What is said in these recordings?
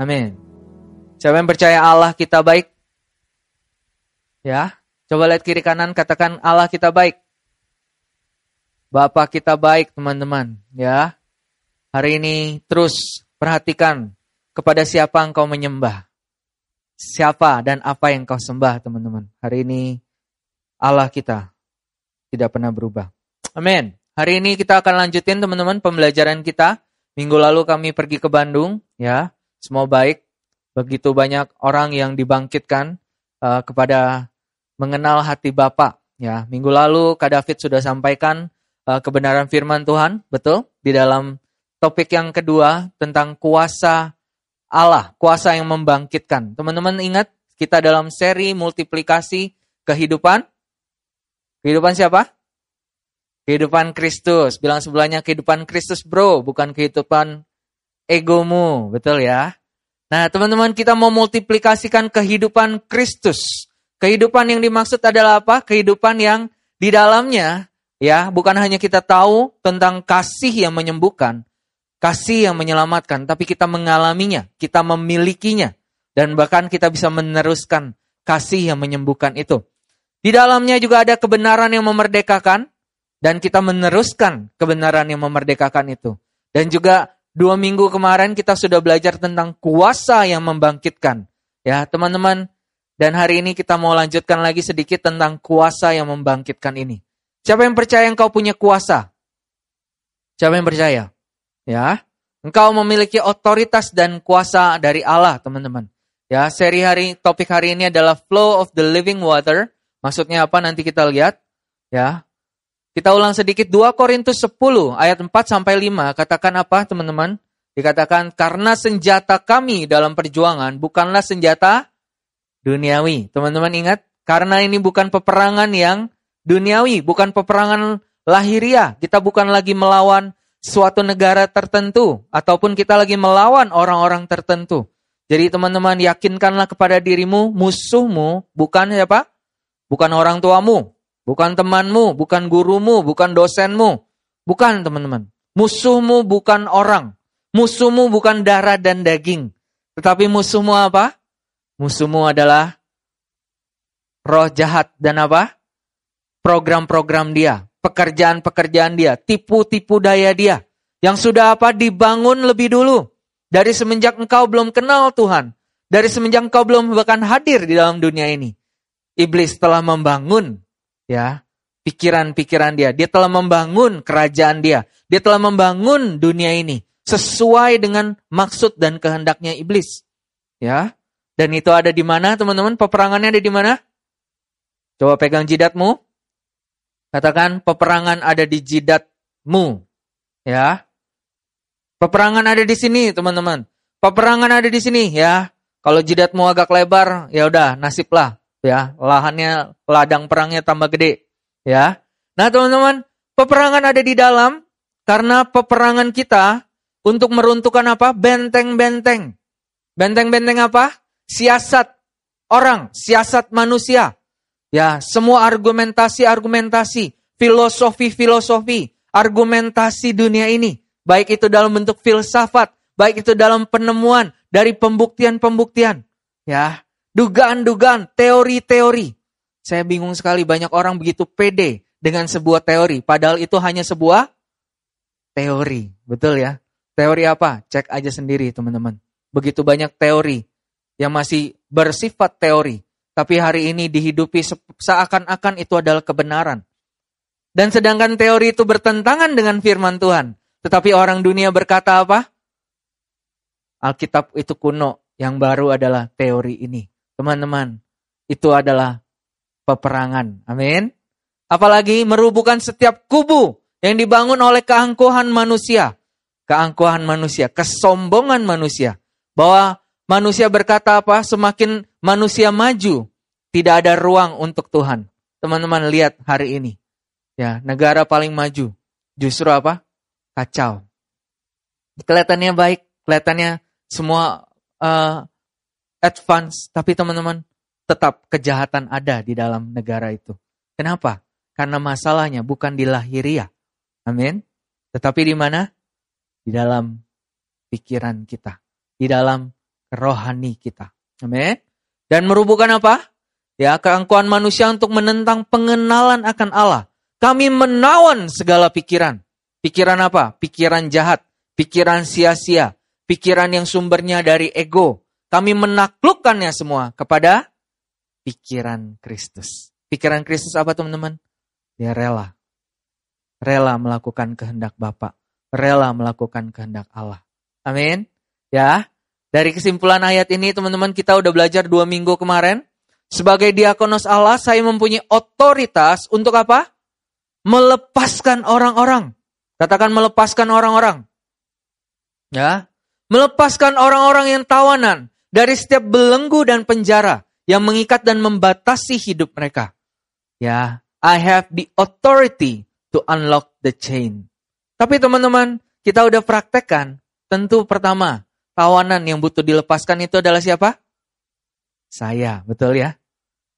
Amin. Siapa yang percaya Allah kita baik? Ya, coba lihat kiri kanan katakan Allah kita baik. Bapak kita baik teman-teman ya. Hari ini terus perhatikan kepada siapa engkau menyembah. Siapa dan apa yang kau sembah teman-teman. Hari ini Allah kita tidak pernah berubah. Amin. Hari ini kita akan lanjutin teman-teman pembelajaran kita. Minggu lalu kami pergi ke Bandung ya. Semua baik. Begitu banyak orang yang dibangkitkan uh, kepada mengenal hati Bapa. Ya, minggu lalu Kak David sudah sampaikan uh, kebenaran firman Tuhan, betul? Di dalam topik yang kedua tentang kuasa Allah, kuasa yang membangkitkan. Teman-teman ingat kita dalam seri multiplikasi kehidupan. Kehidupan siapa? Kehidupan Kristus. Bilang sebelahnya kehidupan Kristus bro, bukan kehidupan egomu. Betul ya? Nah teman-teman kita mau multiplikasikan kehidupan Kristus. Kehidupan yang dimaksud adalah apa? Kehidupan yang di dalamnya ya bukan hanya kita tahu tentang kasih yang menyembuhkan, kasih yang menyelamatkan, tapi kita mengalaminya, kita memilikinya dan bahkan kita bisa meneruskan kasih yang menyembuhkan itu. Di dalamnya juga ada kebenaran yang memerdekakan dan kita meneruskan kebenaran yang memerdekakan itu. Dan juga dua minggu kemarin kita sudah belajar tentang kuasa yang membangkitkan. Ya teman-teman, dan hari ini kita mau lanjutkan lagi sedikit tentang kuasa yang membangkitkan ini. Siapa yang percaya engkau punya kuasa? Siapa yang percaya? Ya, engkau memiliki otoritas dan kuasa dari Allah, teman-teman. Ya, seri hari topik hari ini adalah flow of the living water. Maksudnya apa? Nanti kita lihat. Ya. Kita ulang sedikit 2 Korintus 10 ayat 4 sampai 5. Katakan apa, teman-teman? Dikatakan karena senjata kami dalam perjuangan bukanlah senjata duniawi. Teman-teman ingat, karena ini bukan peperangan yang duniawi, bukan peperangan lahiriah. Kita bukan lagi melawan suatu negara tertentu, ataupun kita lagi melawan orang-orang tertentu. Jadi teman-teman yakinkanlah kepada dirimu, musuhmu bukan siapa? Bukan orang tuamu, bukan temanmu, bukan gurumu, bukan dosenmu. Bukan teman-teman. Musuhmu bukan orang. Musuhmu bukan darah dan daging. Tetapi musuhmu apa? Musuhmu adalah roh jahat dan apa? Program-program dia, pekerjaan-pekerjaan dia, tipu-tipu daya dia. Yang sudah apa? Dibangun lebih dulu. Dari semenjak engkau belum kenal Tuhan. Dari semenjak engkau belum bahkan hadir di dalam dunia ini. Iblis telah membangun ya pikiran-pikiran dia. Dia telah membangun kerajaan dia. Dia telah membangun dunia ini sesuai dengan maksud dan kehendaknya iblis. Ya. Dan itu ada di mana teman-teman? Peperangannya ada di mana? Coba pegang jidatmu. Katakan peperangan ada di jidatmu. Ya. Peperangan ada di sini, teman-teman. Peperangan ada di sini, ya. Kalau jidatmu agak lebar, ya udah nasiblah, ya. Lahannya ladang perangnya tambah gede, ya. Nah, teman-teman, peperangan ada di dalam karena peperangan kita untuk meruntuhkan apa? Benteng-benteng. Benteng-benteng apa? siasat orang, siasat manusia. Ya, semua argumentasi-argumentasi, filosofi-filosofi, argumentasi dunia ini, baik itu dalam bentuk filsafat, baik itu dalam penemuan dari pembuktian-pembuktian, ya, dugaan-dugaan, teori-teori. Saya bingung sekali banyak orang begitu pede dengan sebuah teori, padahal itu hanya sebuah teori, betul ya? Teori apa? Cek aja sendiri teman-teman. Begitu banyak teori yang masih bersifat teori, tapi hari ini dihidupi seakan-akan itu adalah kebenaran. Dan sedangkan teori itu bertentangan dengan firman Tuhan, tetapi orang dunia berkata apa? Alkitab itu kuno, yang baru adalah teori ini. Teman-teman, itu adalah peperangan. Amin. Apalagi merubuhkan setiap kubu yang dibangun oleh keangkuhan manusia. Keangkuhan manusia, kesombongan manusia. Bahwa Manusia berkata apa? Semakin manusia maju, tidak ada ruang untuk Tuhan. Teman-teman lihat hari ini. Ya, negara paling maju. Justru apa? Kacau. Kelihatannya baik, kelihatannya semua uh, advance, tapi teman-teman tetap kejahatan ada di dalam negara itu. Kenapa? Karena masalahnya bukan di lahiriah. Amin. Tetapi di mana? Di dalam pikiran kita. Di dalam rohani kita. Amin. Dan merubuhkan apa? Ya, keangkuhan manusia untuk menentang pengenalan akan Allah. Kami menawan segala pikiran. Pikiran apa? Pikiran jahat, pikiran sia-sia, pikiran yang sumbernya dari ego. Kami menaklukkannya semua kepada pikiran Kristus. Pikiran Kristus apa teman-teman? Dia rela. Rela melakukan kehendak Bapa, rela melakukan kehendak Allah. Amin. Ya, dari kesimpulan ayat ini teman-teman kita udah belajar dua minggu kemarin. Sebagai diakonos Allah saya mempunyai otoritas untuk apa? Melepaskan orang-orang. Katakan melepaskan orang-orang. Ya, melepaskan orang-orang yang tawanan dari setiap belenggu dan penjara yang mengikat dan membatasi hidup mereka. Ya, I have the authority to unlock the chain. Tapi teman-teman, kita udah praktekkan. Tentu pertama, tawanan yang butuh dilepaskan itu adalah siapa? Saya, betul ya?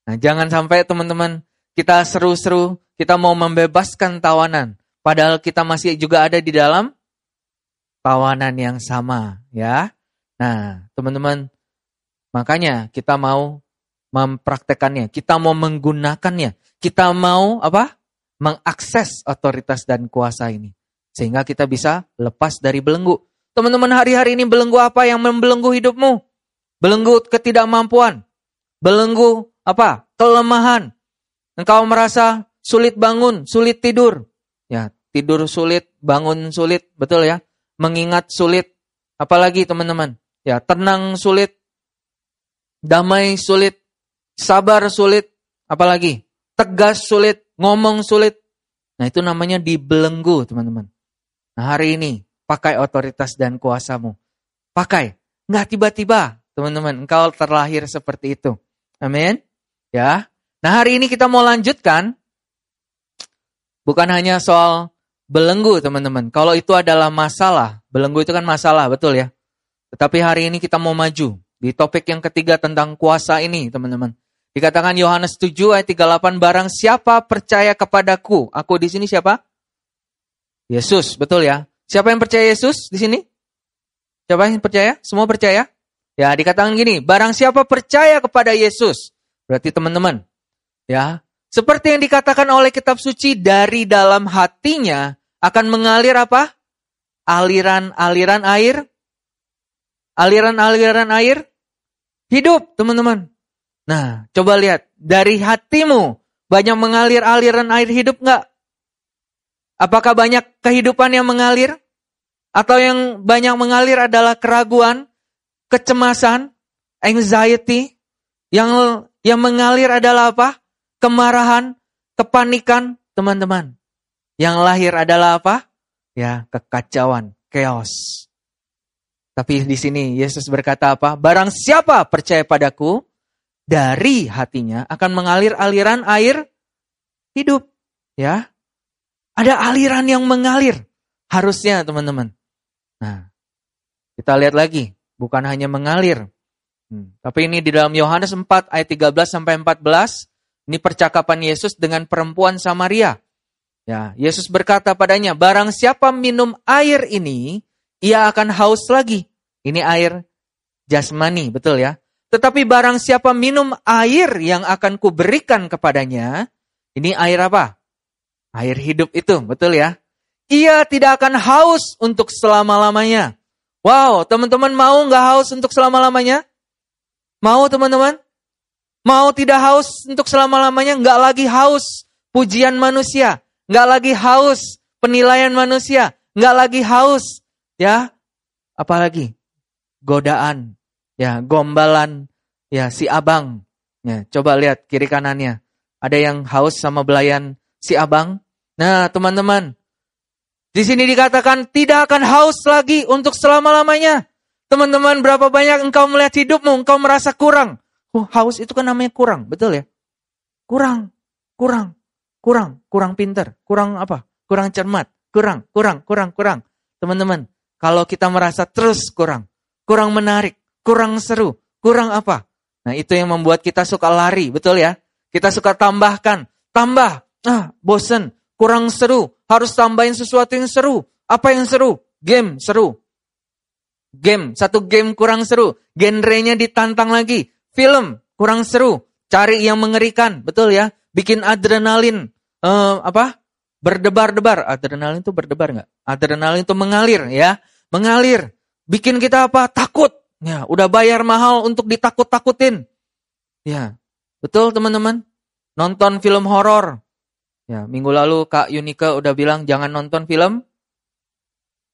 Nah, jangan sampai teman-teman kita seru-seru, kita mau membebaskan tawanan. Padahal kita masih juga ada di dalam tawanan yang sama, ya. Nah, teman-teman, makanya kita mau mempraktekannya, kita mau menggunakannya, kita mau apa? Mengakses otoritas dan kuasa ini. Sehingga kita bisa lepas dari belenggu. Teman-teman hari-hari ini belenggu apa yang membelenggu hidupmu? Belenggu ketidakmampuan. Belenggu apa? Kelemahan. Engkau merasa sulit bangun, sulit tidur. Ya, tidur sulit, bangun sulit, betul ya? Mengingat sulit. Apalagi teman-teman? Ya, tenang sulit. Damai sulit. Sabar sulit. Apalagi? Tegas sulit, ngomong sulit. Nah, itu namanya dibelenggu, teman-teman. Nah, hari ini Pakai otoritas dan kuasamu. Pakai. Nggak tiba-tiba, teman-teman. Engkau terlahir seperti itu. Amin. Ya. Nah hari ini kita mau lanjutkan. Bukan hanya soal belenggu, teman-teman. Kalau itu adalah masalah. Belenggu itu kan masalah, betul ya. Tetapi hari ini kita mau maju. Di topik yang ketiga tentang kuasa ini, teman-teman. Dikatakan Yohanes 7 ayat 38, barang siapa percaya kepadaku. Aku di sini siapa? Yesus, betul ya. Siapa yang percaya Yesus di sini? Siapa yang percaya? Semua percaya? Ya, dikatakan gini, barang siapa percaya kepada Yesus, berarti teman-teman, ya, seperti yang dikatakan oleh kitab suci dari dalam hatinya akan mengalir apa? Aliran-aliran air. Aliran-aliran air hidup, teman-teman. Nah, coba lihat, dari hatimu banyak mengalir aliran air hidup enggak? Apakah banyak kehidupan yang mengalir? Atau yang banyak mengalir adalah keraguan, kecemasan, anxiety. Yang yang mengalir adalah apa? Kemarahan, kepanikan, teman-teman. Yang lahir adalah apa? Ya, kekacauan, chaos. Tapi di sini Yesus berkata apa? Barang siapa percaya padaku, dari hatinya akan mengalir aliran air hidup. Ya, ada aliran yang mengalir. Harusnya teman-teman. Nah, kita lihat lagi, bukan hanya mengalir. Hmm. Tapi ini di dalam Yohanes 4 ayat 13 sampai 14, ini percakapan Yesus dengan perempuan Samaria. Ya, Yesus berkata padanya, barang siapa minum air ini, ia akan haus lagi. Ini air jasmani, betul ya? Tetapi barang siapa minum air yang akan kuberikan kepadanya, ini air apa? Air hidup itu, betul ya? ia tidak akan haus untuk selama-lamanya. Wow, teman-teman mau nggak haus untuk selama-lamanya? Mau teman-teman? Mau tidak haus untuk selama-lamanya? Nggak lagi haus pujian manusia. Nggak lagi haus penilaian manusia. Nggak lagi haus, ya. Apalagi? Godaan, ya, gombalan, ya, si abang. Ya, coba lihat kiri kanannya. Ada yang haus sama belayan si abang. Nah, teman-teman, di sini dikatakan tidak akan haus lagi untuk selama-lamanya. Teman-teman, berapa banyak engkau melihat hidupmu, engkau merasa kurang. Oh, haus itu kan namanya kurang, betul ya? Kurang, kurang, kurang, kurang pinter, kurang apa? Kurang cermat, kurang, kurang, kurang, kurang. Teman-teman, kalau kita merasa terus kurang, kurang menarik, kurang seru, kurang apa? Nah, itu yang membuat kita suka lari, betul ya? Kita suka tambahkan, tambah, ah, bosen, kurang seru, harus tambahin sesuatu yang seru. Apa yang seru? Game seru. Game, satu game kurang seru. Genrenya ditantang lagi. Film, kurang seru. Cari yang mengerikan, betul ya? Bikin adrenalin, uh, apa? Berdebar-debar. Adrenalin itu berdebar nggak? Adrenalin itu mengalir ya. Mengalir. Bikin kita apa? Takut. Ya, udah bayar mahal untuk ditakut-takutin. Ya, betul teman-teman. Nonton film horor. Ya, minggu lalu Kak Yunika udah bilang jangan nonton film.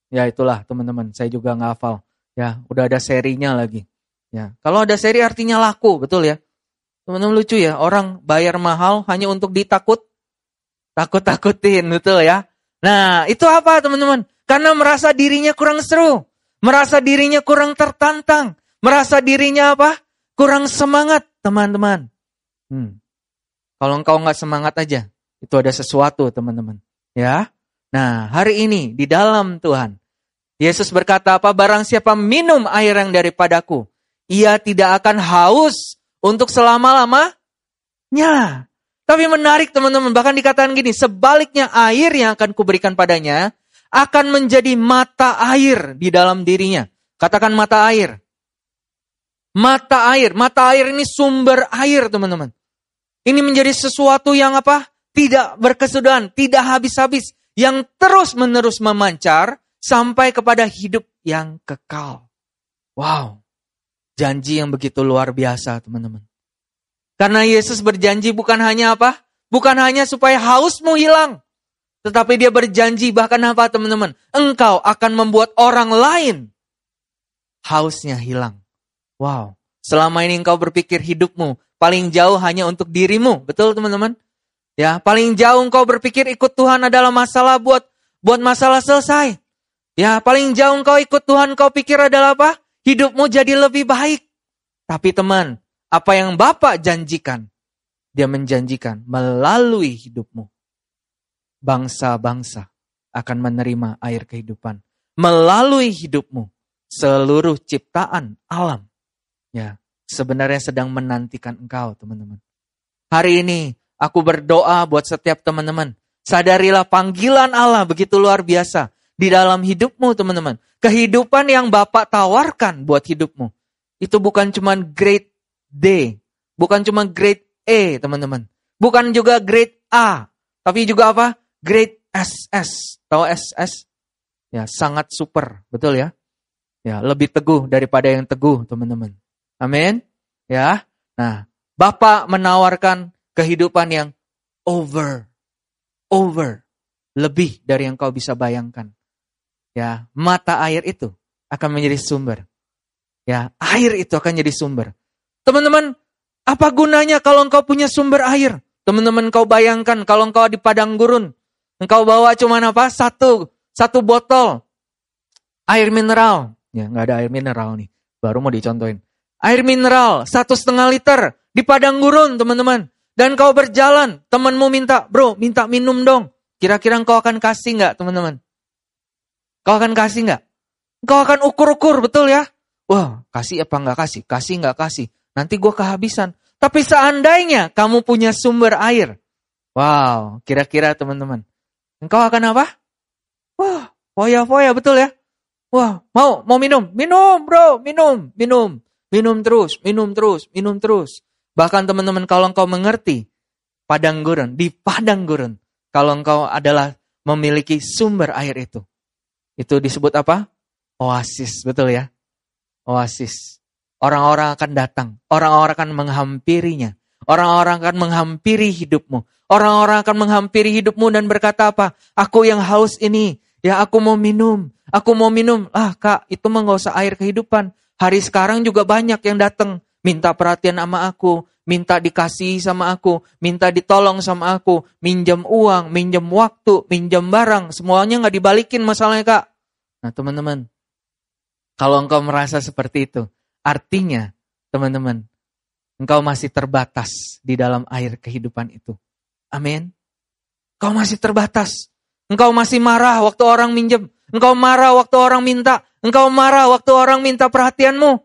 Ya itulah teman-teman, saya juga nggak hafal. Ya, udah ada serinya lagi. Ya, kalau ada seri artinya laku, betul ya. Teman-teman lucu ya, orang bayar mahal hanya untuk ditakut, takut-takutin, betul ya. Nah, itu apa teman-teman? Karena merasa dirinya kurang seru, merasa dirinya kurang tertantang, merasa dirinya apa? Kurang semangat, teman-teman. Hmm. Kalau engkau nggak semangat aja, itu ada sesuatu, teman-teman. Ya. Nah, hari ini di dalam Tuhan, Yesus berkata apa? Barang siapa minum air yang daripadaku, ia tidak akan haus untuk selama-lamanya. Tapi menarik teman-teman, bahkan dikatakan gini, sebaliknya air yang akan kuberikan padanya akan menjadi mata air di dalam dirinya. Katakan mata air. Mata air, mata air ini sumber air teman-teman. Ini menjadi sesuatu yang apa? Tidak berkesudahan, tidak habis-habis, yang terus-menerus memancar sampai kepada hidup yang kekal. Wow, janji yang begitu luar biasa teman-teman. Karena Yesus berjanji bukan hanya apa? Bukan hanya supaya hausmu hilang. Tetapi dia berjanji bahkan apa teman-teman? Engkau akan membuat orang lain hausnya hilang. Wow, selama ini engkau berpikir hidupmu paling jauh hanya untuk dirimu. Betul teman-teman? Ya, paling jauh engkau berpikir ikut Tuhan adalah masalah buat buat masalah selesai. Ya, paling jauh engkau ikut Tuhan kau pikir adalah apa? Hidupmu jadi lebih baik. Tapi teman, apa yang Bapak janjikan? Dia menjanjikan melalui hidupmu. Bangsa-bangsa akan menerima air kehidupan. Melalui hidupmu, seluruh ciptaan alam. Ya, sebenarnya sedang menantikan engkau, teman-teman. Hari ini, aku berdoa buat setiap teman-teman. Sadarilah panggilan Allah begitu luar biasa di dalam hidupmu teman-teman. Kehidupan yang Bapak tawarkan buat hidupmu. Itu bukan cuma grade D. Bukan cuma grade E teman-teman. Bukan juga grade A. Tapi juga apa? Grade SS. Tahu SS? Ya sangat super. Betul ya? Ya lebih teguh daripada yang teguh teman-teman. Amin. Ya. Nah Bapak menawarkan kehidupan yang over. Over. Lebih dari yang kau bisa bayangkan ya mata air itu akan menjadi sumber. Ya, air itu akan jadi sumber. Teman-teman, apa gunanya kalau engkau punya sumber air? Teman-teman kau bayangkan kalau engkau di padang gurun, engkau bawa cuma apa? Satu, satu botol air mineral. Ya, nggak ada air mineral nih. Baru mau dicontohin. Air mineral satu setengah liter di padang gurun, teman-teman. Dan kau berjalan, temanmu minta, bro, minta minum dong. Kira-kira engkau akan kasih nggak, teman-teman? Kau akan kasih nggak? Kau akan ukur-ukur, betul ya? Wah, kasih apa nggak kasih? Kasih nggak kasih? Nanti gue kehabisan. Tapi seandainya kamu punya sumber air. Wow, kira-kira teman-teman. Engkau akan apa? Wah, foya-foya, betul ya? Wah, mau mau minum? Minum, bro, minum, minum. Minum terus, minum terus, minum terus. Bahkan teman-teman kalau engkau mengerti padang gurun, di padang gurun, kalau engkau adalah memiliki sumber air itu, itu disebut apa? Oasis, betul ya? Oasis. Orang-orang akan datang, orang-orang akan menghampirinya. Orang-orang akan menghampiri hidupmu. Orang-orang akan menghampiri hidupmu dan berkata apa? Aku yang haus ini, ya aku mau minum. Aku mau minum. Ah kak, itu mah usah air kehidupan. Hari sekarang juga banyak yang datang. Minta perhatian sama aku. Minta dikasih sama aku. Minta ditolong sama aku. Minjam uang, minjam waktu, minjam barang. Semuanya gak dibalikin masalahnya kak. Nah teman-teman, kalau engkau merasa seperti itu, artinya teman-teman, engkau masih terbatas di dalam air kehidupan itu. Amin. Engkau masih terbatas. Engkau masih marah waktu orang minjem. Engkau marah waktu orang minta. Engkau marah waktu orang minta perhatianmu.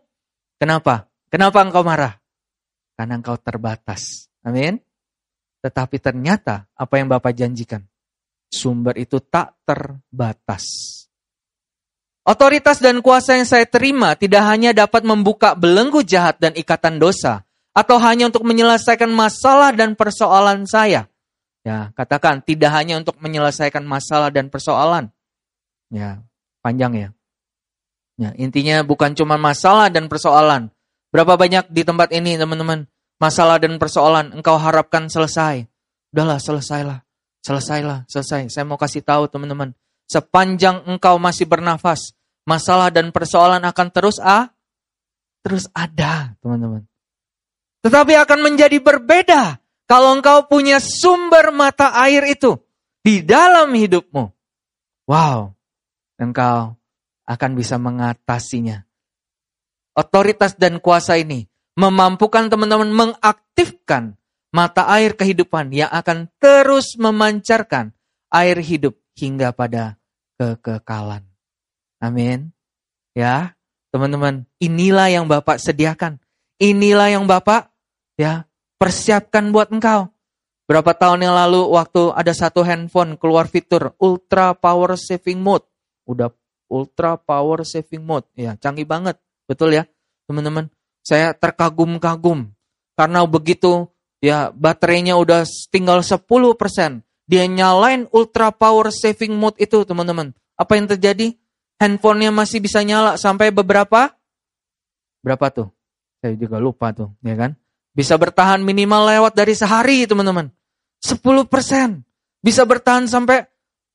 Kenapa? Kenapa engkau marah? Karena engkau terbatas. Amin. Tetapi ternyata apa yang Bapak janjikan, sumber itu tak terbatas. Otoritas dan kuasa yang saya terima tidak hanya dapat membuka belenggu jahat dan ikatan dosa, atau hanya untuk menyelesaikan masalah dan persoalan saya. Ya, katakan tidak hanya untuk menyelesaikan masalah dan persoalan. Ya, panjang ya. Ya, intinya bukan cuma masalah dan persoalan. Berapa banyak di tempat ini, teman-teman, masalah dan persoalan engkau harapkan selesai. Udahlah, selesailah. Selesailah, selesai. Saya mau kasih tahu, teman-teman. Sepanjang engkau masih bernafas, masalah dan persoalan akan terus ah, terus ada, teman-teman. Tetapi akan menjadi berbeda kalau engkau punya sumber mata air itu di dalam hidupmu. Wow, engkau akan bisa mengatasinya. Otoritas dan kuasa ini memampukan teman-teman mengaktifkan mata air kehidupan yang akan terus memancarkan air hidup hingga pada kekekalan. Amin. Ya, teman-teman, inilah yang Bapak sediakan. Inilah yang Bapak ya persiapkan buat engkau. Berapa tahun yang lalu waktu ada satu handphone keluar fitur ultra power saving mode. Udah ultra power saving mode. Ya, canggih banget. Betul ya, teman-teman. Saya terkagum-kagum karena begitu ya baterainya udah tinggal 10% dia nyalain ultra power saving mode itu teman-teman. Apa yang terjadi? Handphonenya masih bisa nyala sampai beberapa? Berapa tuh? Saya juga lupa tuh, ya kan? Bisa bertahan minimal lewat dari sehari teman-teman. 10%. Bisa bertahan sampai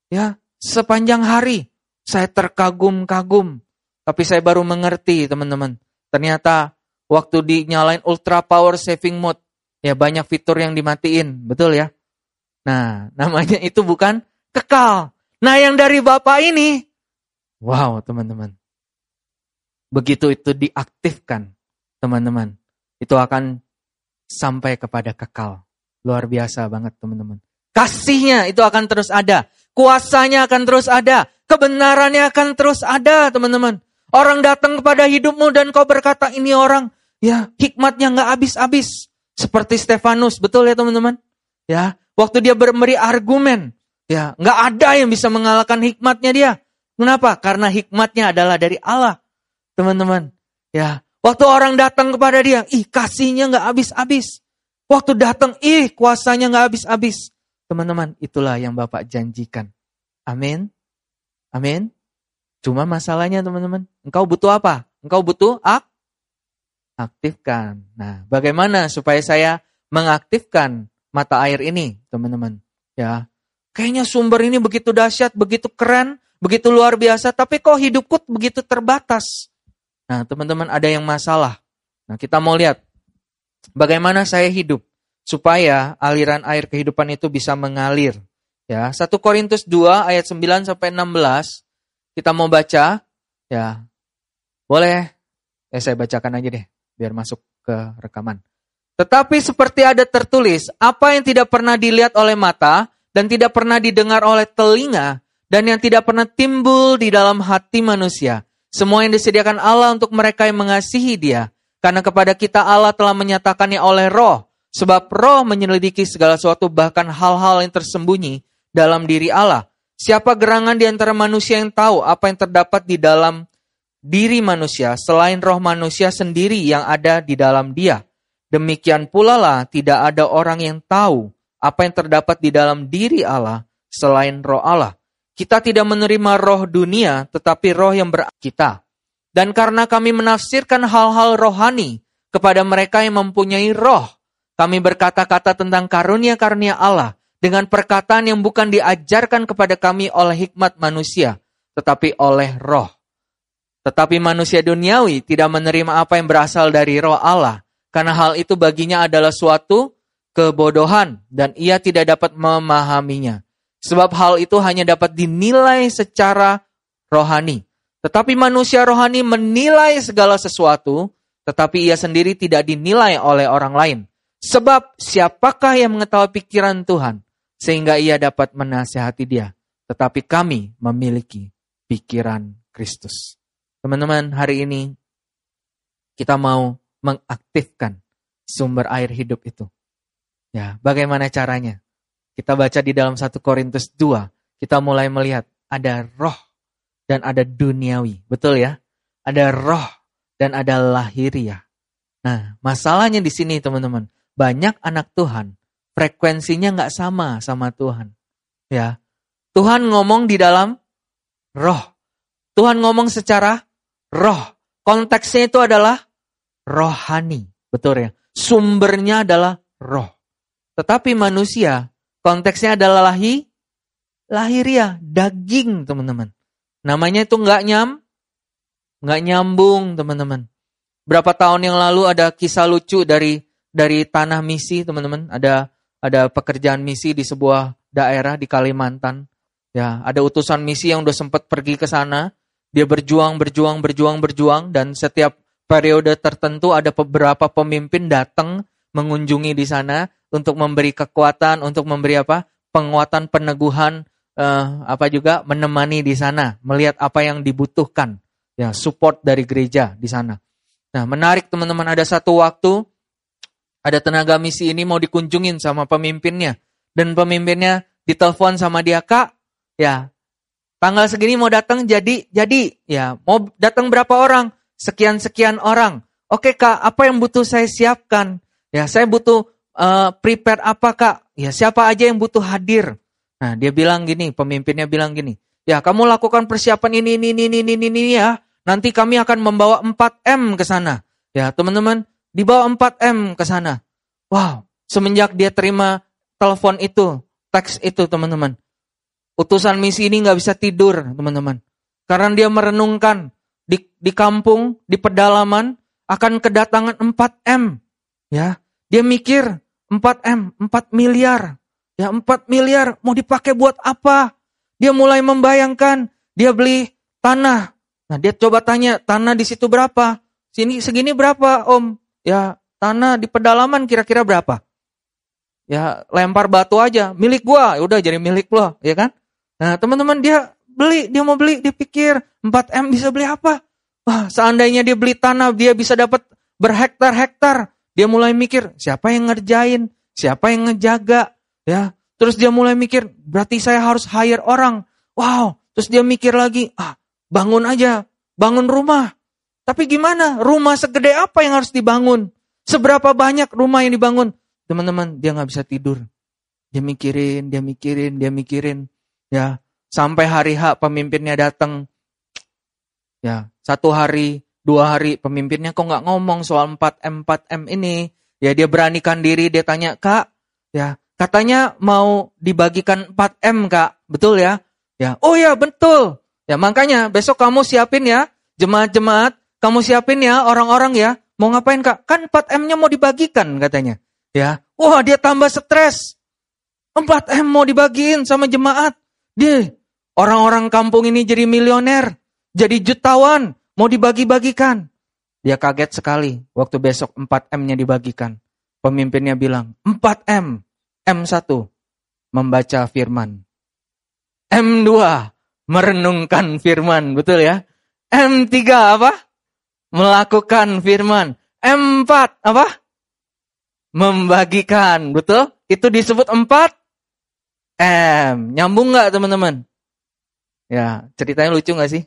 ya sepanjang hari. Saya terkagum-kagum. Tapi saya baru mengerti teman-teman. Ternyata waktu dinyalain ultra power saving mode, ya banyak fitur yang dimatiin, betul ya? Nah, namanya itu bukan kekal. Nah, yang dari Bapak ini, wow teman-teman. Begitu itu diaktifkan, teman-teman, itu akan sampai kepada kekal. Luar biasa banget teman-teman. Kasihnya itu akan terus ada. Kuasanya akan terus ada. Kebenarannya akan terus ada teman-teman. Orang datang kepada hidupmu dan kau berkata ini orang ya hikmatnya nggak habis-habis. Seperti Stefanus, betul ya teman-teman? Ya, Waktu dia memberi argumen, ya nggak ada yang bisa mengalahkan hikmatnya dia. Kenapa? Karena hikmatnya adalah dari Allah, teman-teman. Ya, waktu orang datang kepada dia, ih kasihnya nggak habis-habis. Waktu datang, ih kuasanya nggak habis-habis. Teman-teman, itulah yang Bapak janjikan. Amin. Amin. Cuma masalahnya teman-teman, engkau butuh apa? Engkau butuh ak aktifkan. Nah, bagaimana supaya saya mengaktifkan mata air ini, teman-teman. Ya, kayaknya sumber ini begitu dahsyat, begitu keren, begitu luar biasa, tapi kok hidupku begitu terbatas. Nah, teman-teman ada yang masalah. Nah, kita mau lihat bagaimana saya hidup supaya aliran air kehidupan itu bisa mengalir. Ya, 1 Korintus 2 ayat 9 sampai 16 kita mau baca ya. Boleh ya saya bacakan aja deh biar masuk ke rekaman. Tetapi seperti ada tertulis, apa yang tidak pernah dilihat oleh mata dan tidak pernah didengar oleh telinga dan yang tidak pernah timbul di dalam hati manusia. Semua yang disediakan Allah untuk mereka yang mengasihi dia. Karena kepada kita Allah telah menyatakannya oleh roh. Sebab roh menyelidiki segala sesuatu bahkan hal-hal yang tersembunyi dalam diri Allah. Siapa gerangan di antara manusia yang tahu apa yang terdapat di dalam diri manusia selain roh manusia sendiri yang ada di dalam dia. Demikian pula lah tidak ada orang yang tahu apa yang terdapat di dalam diri Allah selain roh Allah. Kita tidak menerima roh dunia, tetapi roh yang kita. Dan karena kami menafsirkan hal-hal rohani kepada mereka yang mempunyai roh, kami berkata-kata tentang karunia-karunia Allah dengan perkataan yang bukan diajarkan kepada kami oleh hikmat manusia, tetapi oleh roh. Tetapi manusia duniawi tidak menerima apa yang berasal dari roh Allah, karena hal itu baginya adalah suatu kebodohan dan ia tidak dapat memahaminya. Sebab hal itu hanya dapat dinilai secara rohani. Tetapi manusia rohani menilai segala sesuatu, tetapi ia sendiri tidak dinilai oleh orang lain. Sebab siapakah yang mengetahui pikiran Tuhan sehingga ia dapat menasihati dia? Tetapi kami memiliki pikiran Kristus. Teman-teman, hari ini kita mau mengaktifkan sumber air hidup itu. Ya, bagaimana caranya? Kita baca di dalam 1 Korintus 2, kita mulai melihat ada roh dan ada duniawi. Betul ya? Ada roh dan ada lahiriah. Nah, masalahnya di sini teman-teman. Banyak anak Tuhan, frekuensinya nggak sama sama Tuhan. Ya, Tuhan ngomong di dalam roh. Tuhan ngomong secara roh. Konteksnya itu adalah rohani. Betul ya? Sumbernya adalah roh. Tetapi manusia, konteksnya adalah lahi, lahiriah, daging teman-teman. Namanya itu nggak nyam, nggak nyambung teman-teman. Berapa tahun yang lalu ada kisah lucu dari dari tanah misi teman-teman. Ada ada pekerjaan misi di sebuah daerah di Kalimantan. Ya, ada utusan misi yang udah sempat pergi ke sana. Dia berjuang, berjuang, berjuang, berjuang dan setiap periode tertentu ada beberapa pemimpin datang mengunjungi di sana untuk memberi kekuatan, untuk memberi apa? penguatan, peneguhan, uh, apa juga menemani di sana, melihat apa yang dibutuhkan, ya support dari gereja di sana. Nah menarik teman-teman ada satu waktu ada tenaga misi ini mau dikunjungin sama pemimpinnya dan pemimpinnya ditelepon sama dia kak, ya tanggal segini mau datang jadi jadi ya mau datang berapa orang sekian sekian orang. Oke kak, apa yang butuh saya siapkan? Ya saya butuh uh, prepare apa kak? Ya siapa aja yang butuh hadir? Nah, dia bilang gini, pemimpinnya bilang gini, ya kamu lakukan persiapan ini, ini, ini, ini, ini, ini ya. Nanti kami akan membawa 4M ke sana. Ya, teman-teman, dibawa 4M ke sana. Wow, semenjak dia terima telepon itu, teks itu, teman-teman. Utusan misi ini nggak bisa tidur, teman-teman. Karena dia merenungkan di, kampung, di pedalaman, akan kedatangan 4M. Ya, dia mikir 4M, 4 miliar. Ya 4 miliar mau dipakai buat apa? Dia mulai membayangkan, dia beli tanah. Nah dia coba tanya, tanah di situ berapa? Sini segini berapa om? Ya tanah di pedalaman kira-kira berapa? Ya lempar batu aja, milik gua, ya udah jadi milik lo, ya kan? Nah teman-teman dia beli, dia mau beli, dia pikir 4M bisa beli apa? Wah, seandainya dia beli tanah, dia bisa dapat berhektar-hektar. Dia mulai mikir, siapa yang ngerjain? Siapa yang ngejaga? Ya, terus dia mulai mikir, berarti saya harus hire orang. Wow, terus dia mikir lagi, ah, bangun aja, bangun rumah. Tapi gimana? Rumah segede apa yang harus dibangun? Seberapa banyak rumah yang dibangun? Teman-teman, dia nggak bisa tidur. Dia mikirin, dia mikirin, dia mikirin. Ya, sampai hari H pemimpinnya datang. Ya, satu hari, dua hari pemimpinnya kok nggak ngomong soal 4M 4M ini. Ya dia beranikan diri, dia tanya, "Kak, ya Katanya mau dibagikan 4M kak, betul ya? Ya, oh ya betul. Ya makanya besok kamu siapin ya, jemaat-jemaat, kamu siapin ya orang-orang ya. Mau ngapain kak? Kan 4M-nya mau dibagikan katanya. Ya, wah dia tambah stres. 4M mau dibagiin sama jemaat. Dia, orang-orang kampung ini jadi milioner, jadi jutawan, mau dibagi-bagikan. Dia kaget sekali waktu besok 4M-nya dibagikan. Pemimpinnya bilang, 4M, M1 membaca firman. M2 merenungkan firman, betul ya? M3 apa? Melakukan firman. M4 apa? Membagikan, betul? Itu disebut 4 M. Nyambung nggak teman-teman? Ya, ceritanya lucu nggak sih?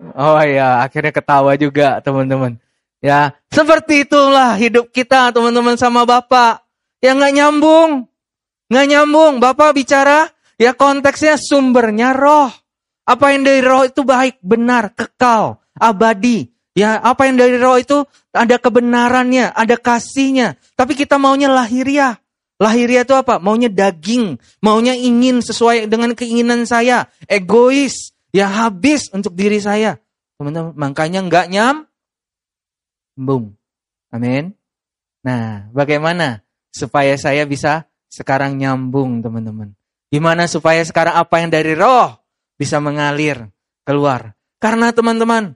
Oh ya, akhirnya ketawa juga teman-teman. Ya, seperti itulah hidup kita teman-teman sama Bapak. Ya nggak nyambung. Nggak nyambung. Bapak bicara, ya konteksnya sumbernya roh. Apa yang dari roh itu baik, benar, kekal, abadi. Ya, apa yang dari roh itu ada kebenarannya, ada kasihnya. Tapi kita maunya lahiriah. Lahiriah itu apa? Maunya daging, maunya ingin sesuai dengan keinginan saya, egois, ya habis untuk diri saya. Teman-teman, makanya nggak nyam, bung. Amin. Nah, bagaimana? supaya saya bisa sekarang nyambung teman-teman. Gimana supaya sekarang apa yang dari roh bisa mengalir keluar. Karena teman-teman,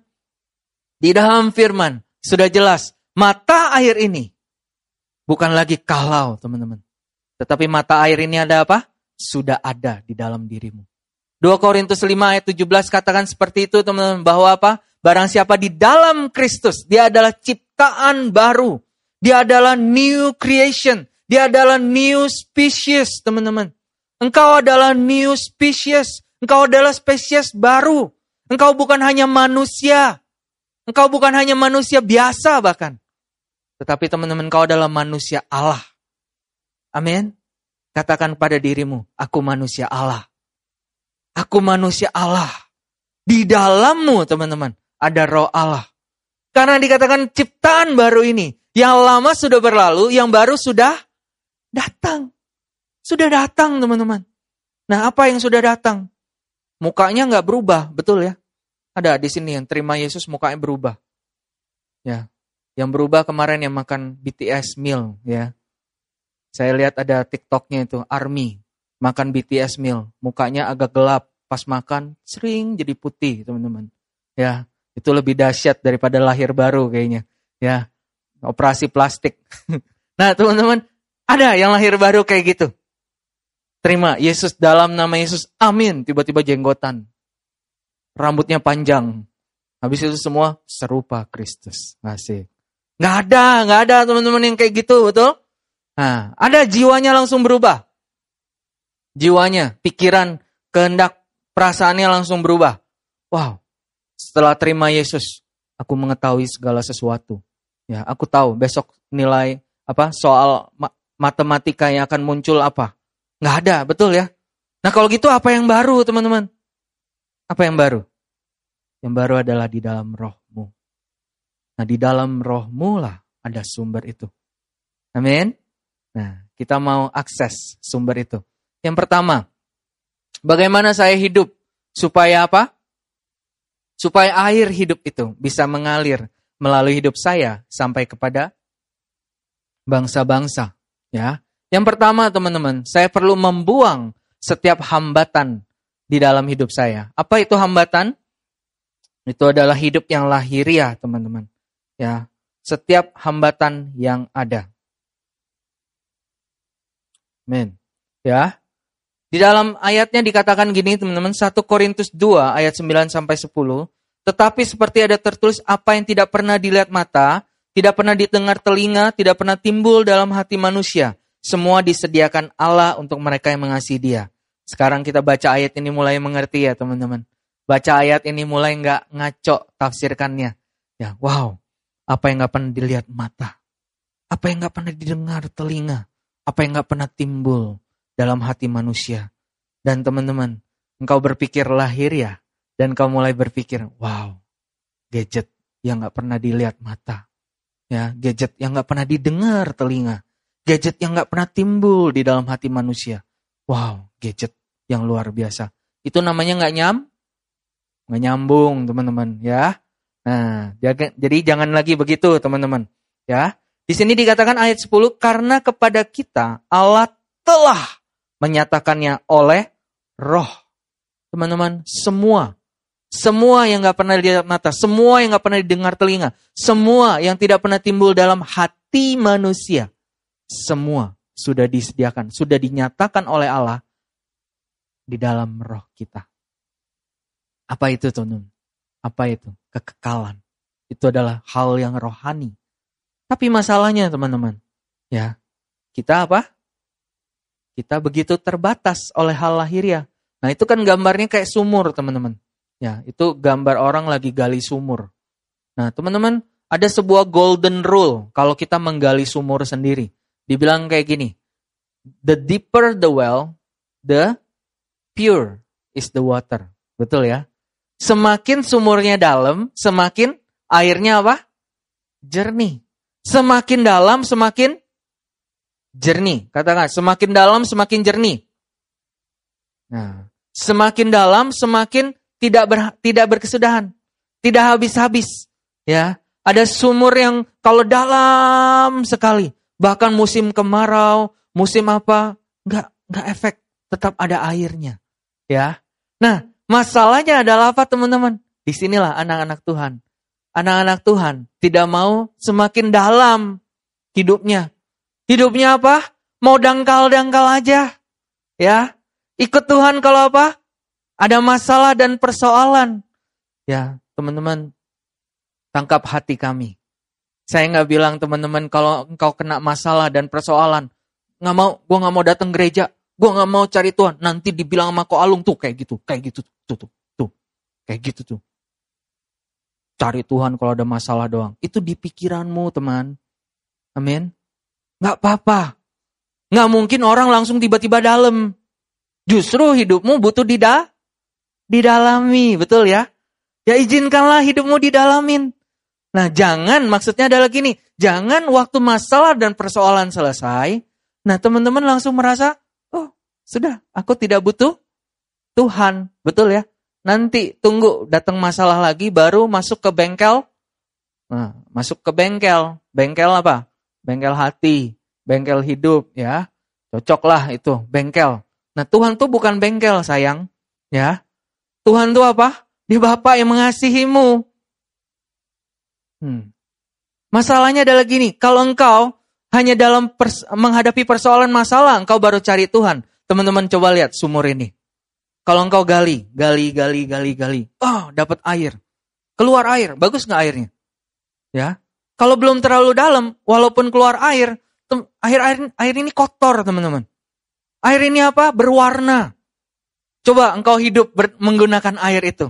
di dalam firman sudah jelas mata air ini bukan lagi kalau teman-teman. Tetapi mata air ini ada apa? Sudah ada di dalam dirimu. 2 Korintus 5 ayat 17 katakan seperti itu teman-teman. Bahwa apa? Barang siapa di dalam Kristus, dia adalah ciptaan baru. Dia adalah new creation. Dia adalah new species, teman-teman. Engkau adalah new species. Engkau adalah spesies baru. Engkau bukan hanya manusia. Engkau bukan hanya manusia biasa bahkan. Tetapi teman-teman kau adalah manusia Allah. Amin. Katakan pada dirimu, aku manusia Allah. Aku manusia Allah. Di dalammu teman-teman ada roh Allah. Karena dikatakan ciptaan baru ini. Yang lama sudah berlalu, yang baru sudah datang. Sudah datang teman-teman. Nah apa yang sudah datang? Mukanya nggak berubah, betul ya? Ada di sini yang terima Yesus mukanya berubah. Ya, yang berubah kemarin yang makan BTS meal ya. Saya lihat ada TikToknya itu Army makan BTS meal, mukanya agak gelap pas makan sering jadi putih teman-teman. Ya, itu lebih dahsyat daripada lahir baru kayaknya. Ya, operasi plastik. nah teman-teman, ada yang lahir baru kayak gitu. Terima Yesus dalam nama Yesus. Amin. Tiba-tiba jenggotan. Rambutnya panjang. Habis itu semua serupa Kristus. Ngasih. Nggak ada, nggak ada teman-teman yang kayak gitu, betul? Nah, ada jiwanya langsung berubah. Jiwanya, pikiran, kehendak, perasaannya langsung berubah. Wow, setelah terima Yesus, aku mengetahui segala sesuatu. Ya, aku tahu besok nilai apa soal matematika yang akan muncul apa. Nggak ada, betul ya? Nah kalau gitu apa yang baru teman-teman? Apa yang baru? Yang baru adalah di dalam rohmu. Nah di dalam rohmu lah ada sumber itu. Amin. Nah kita mau akses sumber itu. Yang pertama, bagaimana saya hidup supaya apa? Supaya air hidup itu bisa mengalir melalui hidup saya sampai kepada bangsa-bangsa. Ya, yang pertama teman-teman, saya perlu membuang setiap hambatan di dalam hidup saya. Apa itu hambatan? Itu adalah hidup yang lahiriah, teman-teman. Ya, setiap hambatan yang ada. Amin. Ya. Di dalam ayatnya dikatakan gini, teman-teman, 1 Korintus 2 ayat 9 sampai 10. Tetapi seperti ada tertulis apa yang tidak pernah dilihat mata, tidak pernah didengar telinga, tidak pernah timbul dalam hati manusia semua disediakan Allah untuk mereka yang mengasihi dia. Sekarang kita baca ayat ini mulai mengerti ya teman-teman. Baca ayat ini mulai nggak ngaco tafsirkannya. Ya, wow. Apa yang nggak pernah dilihat mata. Apa yang nggak pernah didengar telinga. Apa yang nggak pernah timbul dalam hati manusia. Dan teman-teman, engkau berpikir lahir ya. Dan kau mulai berpikir, wow, gadget yang nggak pernah dilihat mata. Ya, gadget yang nggak pernah didengar telinga Gadget yang nggak pernah timbul di dalam hati manusia. Wow, gadget yang luar biasa. Itu namanya nggak nyam, nggak nyambung teman-teman ya. Nah, jadi jangan lagi begitu teman-teman ya. Di sini dikatakan ayat 10 karena kepada kita Allah telah menyatakannya oleh roh. Teman-teman, semua semua yang nggak pernah dilihat mata, semua yang nggak pernah didengar telinga, semua yang tidak pernah timbul dalam hati manusia, semua sudah disediakan, sudah dinyatakan oleh Allah di dalam roh kita. Apa itu teman Apa itu? Kekekalan. Itu adalah hal yang rohani. Tapi masalahnya teman-teman, ya kita apa? Kita begitu terbatas oleh hal lahiriah. Nah itu kan gambarnya kayak sumur teman-teman. Ya itu gambar orang lagi gali sumur. Nah teman-teman ada sebuah golden rule kalau kita menggali sumur sendiri. Dibilang kayak gini, the deeper the well, the pure is the water. Betul ya? Semakin sumurnya dalam, semakin airnya apa? Jernih. Semakin dalam, semakin jernih. Katakan, semakin dalam, semakin jernih. Nah, semakin dalam, semakin tidak ber, tidak berkesudahan, tidak habis-habis. Ya, ada sumur yang kalau dalam sekali, Bahkan musim kemarau, musim apa, nggak nggak efek, tetap ada airnya. Ya. Nah, masalahnya adalah apa teman-teman? Di sinilah anak-anak Tuhan. Anak-anak Tuhan tidak mau semakin dalam hidupnya. Hidupnya apa? Mau dangkal-dangkal aja. Ya. Ikut Tuhan kalau apa? Ada masalah dan persoalan. Ya, teman-teman, tangkap hati kami. Saya nggak bilang teman-teman kalau engkau kena masalah dan persoalan, nggak mau, gue nggak mau datang gereja, gue nggak mau cari Tuhan. Nanti dibilang sama kau alung tuh kayak gitu, kayak gitu, tuh tuh tuh. Kayak gitu tuh. Cari Tuhan kalau ada masalah doang. Itu di pikiranmu teman. Amin. Gak apa-apa. Gak mungkin orang langsung tiba-tiba dalam. Justru hidupmu butuh dida, didalami. Betul ya? Ya izinkanlah hidupmu didalamin. Nah jangan, maksudnya adalah gini. Jangan waktu masalah dan persoalan selesai. Nah teman-teman langsung merasa, oh sudah, aku tidak butuh Tuhan. Betul ya? Nanti tunggu datang masalah lagi baru masuk ke bengkel. Nah, masuk ke bengkel. Bengkel apa? Bengkel hati, bengkel hidup ya. Cocoklah itu, bengkel. Nah, Tuhan tuh bukan bengkel, sayang. Ya. Tuhan tuh apa? Dia Bapak yang mengasihimu. Hmm. Masalahnya adalah gini, kalau engkau hanya dalam pers menghadapi persoalan masalah, engkau baru cari Tuhan. Teman-teman coba lihat sumur ini. Kalau engkau gali, gali, gali, gali, gali, oh dapat air, keluar air, bagus nggak airnya? Ya, kalau belum terlalu dalam, walaupun keluar air, air air air ini kotor teman-teman. Air ini apa? Berwarna. Coba engkau hidup menggunakan air itu.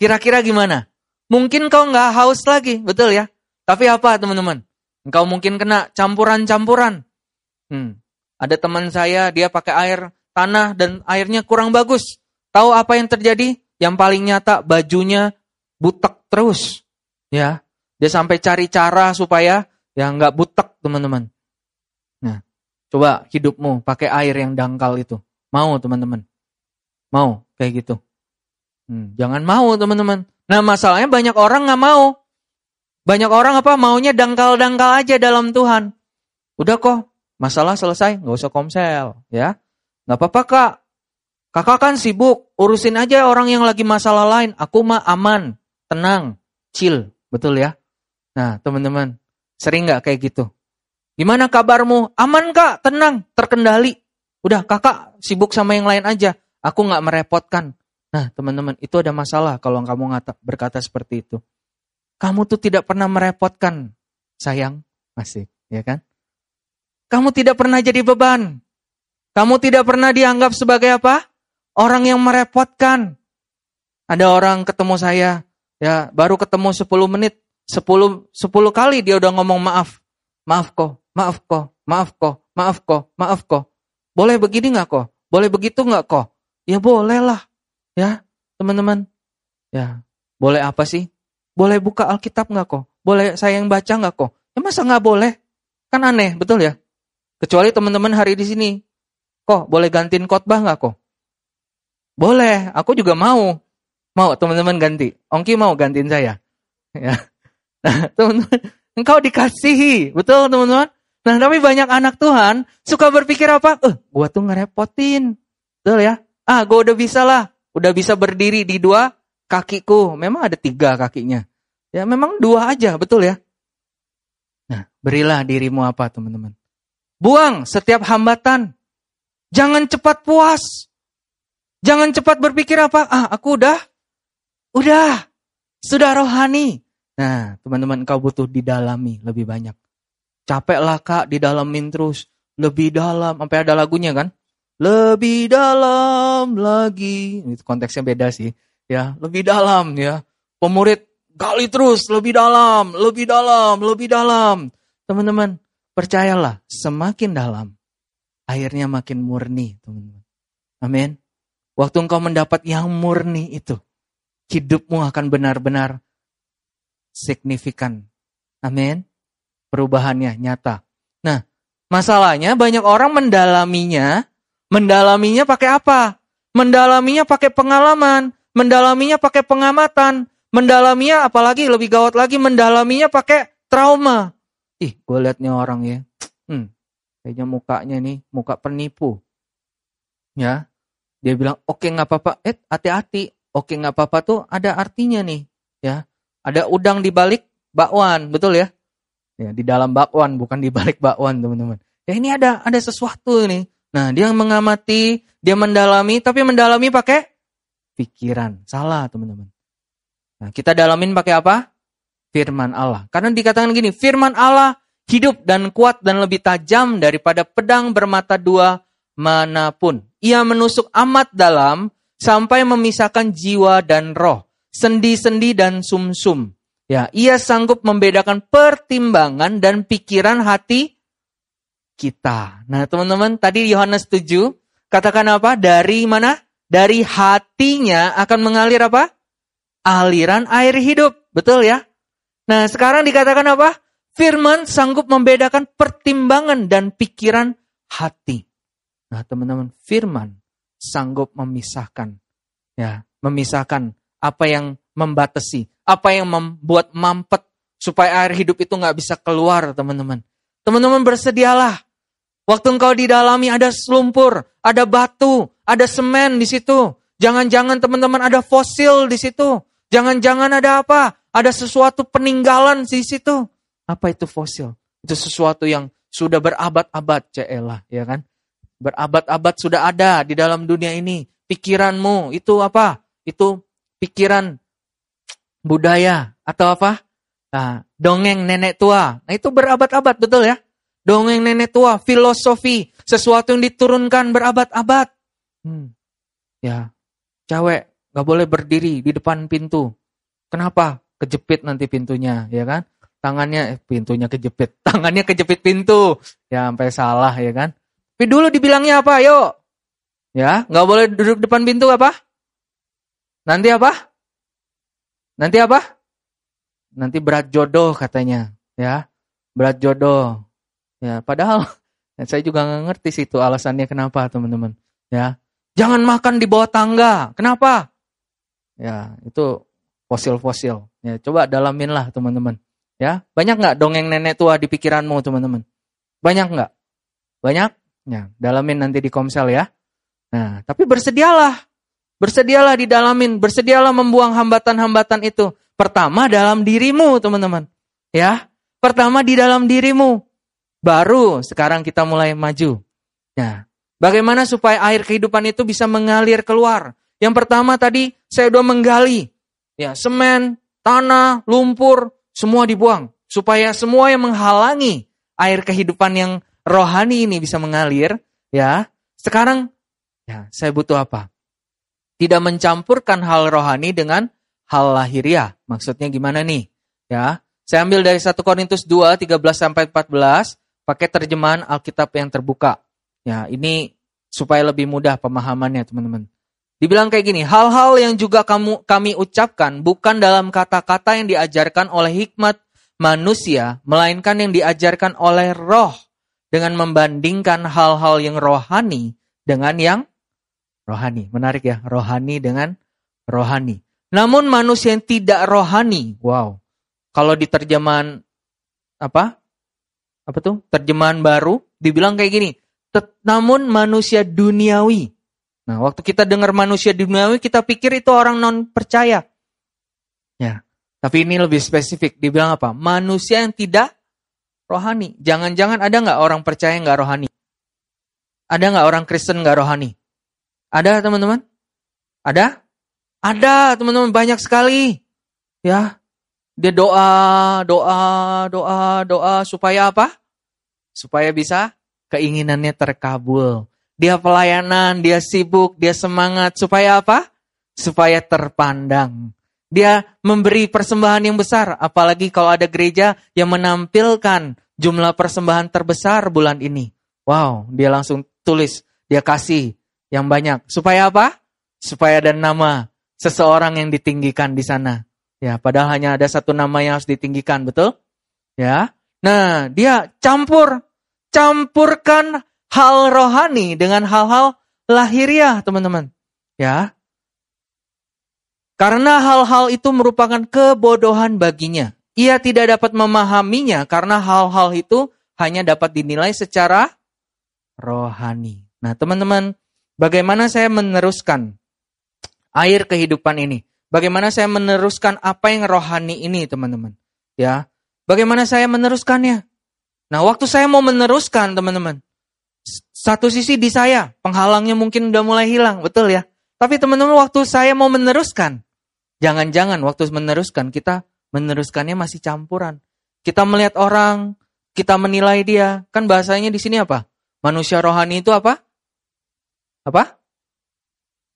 Kira-kira gimana? Mungkin kau nggak haus lagi, betul ya? Tapi apa teman-teman? Engkau mungkin kena campuran-campuran. Hmm. Ada teman saya, dia pakai air tanah dan airnya kurang bagus. Tahu apa yang terjadi? Yang paling nyata bajunya butek terus. Ya, dia sampai cari cara supaya ya nggak butek teman-teman. Nah, coba hidupmu pakai air yang dangkal itu. Mau teman-teman? Mau kayak gitu? Hmm, jangan mau teman-teman. Nah masalahnya banyak orang nggak mau. Banyak orang apa maunya dangkal-dangkal aja dalam Tuhan. Udah kok, masalah selesai, nggak usah komsel, ya. Nggak apa-apa kak, Kakak kan sibuk, urusin aja orang yang lagi masalah lain. Aku mah aman, tenang, chill. Betul ya? Nah teman-teman, sering gak kayak gitu? Gimana kabarmu? Aman kak, tenang, terkendali. Udah kakak sibuk sama yang lain aja. Aku gak merepotkan. Nah teman-teman, itu ada masalah kalau kamu ngata, berkata seperti itu. Kamu tuh tidak pernah merepotkan, sayang. Masih, ya kan? Kamu tidak pernah jadi beban. Kamu tidak pernah dianggap sebagai apa? Orang yang merepotkan. Ada orang ketemu saya, ya baru ketemu 10 menit, 10 10 kali dia udah ngomong maaf. Maaf kok, maaf kok, maaf kok, maaf kok, maaf kok. Boleh begini nggak kok? Boleh begitu nggak kok? Ya boleh lah. Ya, teman-teman. Ya, boleh apa sih? Boleh buka Alkitab nggak kok? Boleh saya yang baca nggak kok? Ya masa nggak boleh? Kan aneh, betul ya? Kecuali teman-teman hari di sini. Kok boleh gantiin khotbah nggak kok? Boleh, aku juga mau. Mau teman-teman ganti. Ongki mau gantiin saya. Ya. Nah, teman-teman, engkau dikasihi. Betul, teman-teman? Nah, tapi banyak anak Tuhan suka berpikir apa? Eh, gua tuh ngerepotin. Betul ya? Ah, gua udah bisa lah. Udah bisa berdiri di dua kakiku. Memang ada tiga kakinya. Ya, memang dua aja, betul ya? Nah, berilah dirimu apa, teman-teman? Buang setiap hambatan. Jangan cepat puas. Jangan cepat berpikir apa, ah aku udah, udah, sudah rohani. Nah teman-teman kau butuh didalami lebih banyak. Capek lah kak didalamin terus, lebih dalam, sampai ada lagunya kan. Lebih dalam lagi, itu konteksnya beda sih. Ya, lebih dalam ya. Pemurid gali terus, lebih dalam, lebih dalam, lebih dalam. Teman-teman, percayalah, semakin dalam, airnya makin murni, teman-teman. Amin. Waktu engkau mendapat yang murni itu, hidupmu akan benar-benar signifikan. Amin. Perubahannya nyata. Nah, masalahnya banyak orang mendalaminya, mendalaminya pakai apa? Mendalaminya pakai pengalaman, mendalaminya pakai pengamatan, mendalaminya apalagi lebih gawat lagi mendalaminya pakai trauma. Ih, gue liatnya orang ya, hmm, kayaknya mukanya nih muka penipu. Ya, dia bilang, oke okay, nggak apa-apa, eh hati-hati, oke okay, nggak apa-apa tuh ada artinya nih, ya. Ada udang di balik bakwan, betul ya? Ya, di dalam bakwan, bukan di balik bakwan, teman-teman. Ya ini ada ada sesuatu ini. Nah, dia mengamati, dia mendalami, tapi mendalami pakai pikiran. Salah, teman-teman. Nah, kita dalamin pakai apa? Firman Allah. Karena dikatakan gini, firman Allah hidup dan kuat dan lebih tajam daripada pedang bermata dua mana pun. Ia menusuk amat dalam sampai memisahkan jiwa dan roh, sendi-sendi dan sumsum. Ya, ia sanggup membedakan pertimbangan dan pikiran hati kita. Nah, teman-teman, tadi Yohanes 7 katakan apa? Dari mana? Dari hatinya akan mengalir apa? Aliran air hidup. Betul ya? Nah, sekarang dikatakan apa? Firman sanggup membedakan pertimbangan dan pikiran hati. Nah, teman-teman, firman sanggup memisahkan ya, memisahkan apa yang membatasi, apa yang membuat mampet supaya air hidup itu nggak bisa keluar, teman-teman. Teman-teman bersedialah. Waktu engkau di dalami ada lumpur, ada batu, ada semen di situ. Jangan-jangan teman-teman ada fosil di situ. Jangan-jangan ada apa? Ada sesuatu peninggalan di situ. Apa itu fosil? Itu sesuatu yang sudah berabad-abad, celah, ya kan? Berabad-abad sudah ada di dalam dunia ini. Pikiranmu itu apa? Itu pikiran budaya atau apa? Nah, dongeng nenek tua. Nah, itu berabad-abad, betul ya? Dongeng nenek tua, filosofi, sesuatu yang diturunkan berabad-abad. Hmm. Ya, cewek nggak boleh berdiri di depan pintu. Kenapa? Kejepit nanti pintunya, ya kan? Tangannya, eh, pintunya kejepit. Tangannya kejepit pintu. Ya, sampai salah, ya kan? Tapi dulu dibilangnya apa? Yuk. Ya, nggak boleh duduk depan pintu apa? Nanti apa? Nanti apa? Nanti berat jodoh katanya, ya. Berat jodoh. Ya, padahal saya juga nggak ngerti sih itu alasannya kenapa, teman-teman. Ya. Jangan makan di bawah tangga. Kenapa? Ya, itu fosil-fosil. Ya, coba dalamin lah, teman-teman. Ya, banyak nggak dongeng nenek tua di pikiranmu, teman-teman? Banyak nggak? Banyak? Ya, dalamin nanti di komsel ya. Nah, tapi bersedialah. Bersedialah didalamin, bersedialah membuang hambatan-hambatan itu. Pertama dalam dirimu, teman-teman. Ya, pertama di dalam dirimu. Baru sekarang kita mulai maju. Nah, bagaimana supaya air kehidupan itu bisa mengalir keluar? Yang pertama tadi saya udah menggali. Ya, semen, tanah, lumpur, semua dibuang. Supaya semua yang menghalangi air kehidupan yang rohani ini bisa mengalir. Ya, sekarang ya saya butuh apa? Tidak mencampurkan hal rohani dengan hal lahiriah. Maksudnya gimana nih? Ya, saya ambil dari 1 Korintus 2 13 sampai 14 pakai terjemahan Alkitab yang terbuka. Ya, ini supaya lebih mudah pemahamannya, teman-teman. Dibilang kayak gini, hal-hal yang juga kamu kami ucapkan bukan dalam kata-kata yang diajarkan oleh hikmat manusia, melainkan yang diajarkan oleh roh dengan membandingkan hal-hal yang rohani dengan yang Rohani, menarik ya, rohani dengan rohani. Namun manusia yang tidak rohani, wow. Kalau di terjemahan apa? Apa tuh? Terjemahan baru dibilang kayak gini. Namun manusia duniawi. Nah, waktu kita dengar manusia duniawi, kita pikir itu orang non percaya. Ya, tapi ini lebih spesifik. Dibilang apa? Manusia yang tidak rohani. Jangan-jangan ada nggak orang percaya nggak rohani? Ada nggak orang Kristen nggak rohani? Ada teman-teman? Ada? Ada teman-teman banyak sekali. Ya. Dia doa, doa, doa, doa supaya apa? Supaya bisa keinginannya terkabul. Dia pelayanan, dia sibuk, dia semangat supaya apa? Supaya terpandang. Dia memberi persembahan yang besar, apalagi kalau ada gereja yang menampilkan jumlah persembahan terbesar bulan ini. Wow, dia langsung tulis, dia kasih yang banyak. Supaya apa? Supaya ada nama seseorang yang ditinggikan di sana. Ya, padahal hanya ada satu nama yang harus ditinggikan, betul? Ya. Nah, dia campur campurkan hal rohani dengan hal-hal lahiriah, teman-teman. Ya. Karena hal-hal itu merupakan kebodohan baginya. Ia tidak dapat memahaminya karena hal-hal itu hanya dapat dinilai secara rohani. Nah, teman-teman, Bagaimana saya meneruskan air kehidupan ini? Bagaimana saya meneruskan apa yang rohani ini, teman-teman? Ya, bagaimana saya meneruskannya? Nah, waktu saya mau meneruskan, teman-teman, satu sisi di saya, penghalangnya mungkin udah mulai hilang, betul ya? Tapi teman-teman, waktu saya mau meneruskan, jangan-jangan waktu meneruskan, kita meneruskannya masih campuran. Kita melihat orang, kita menilai dia, kan bahasanya di sini apa? Manusia rohani itu apa? Apa?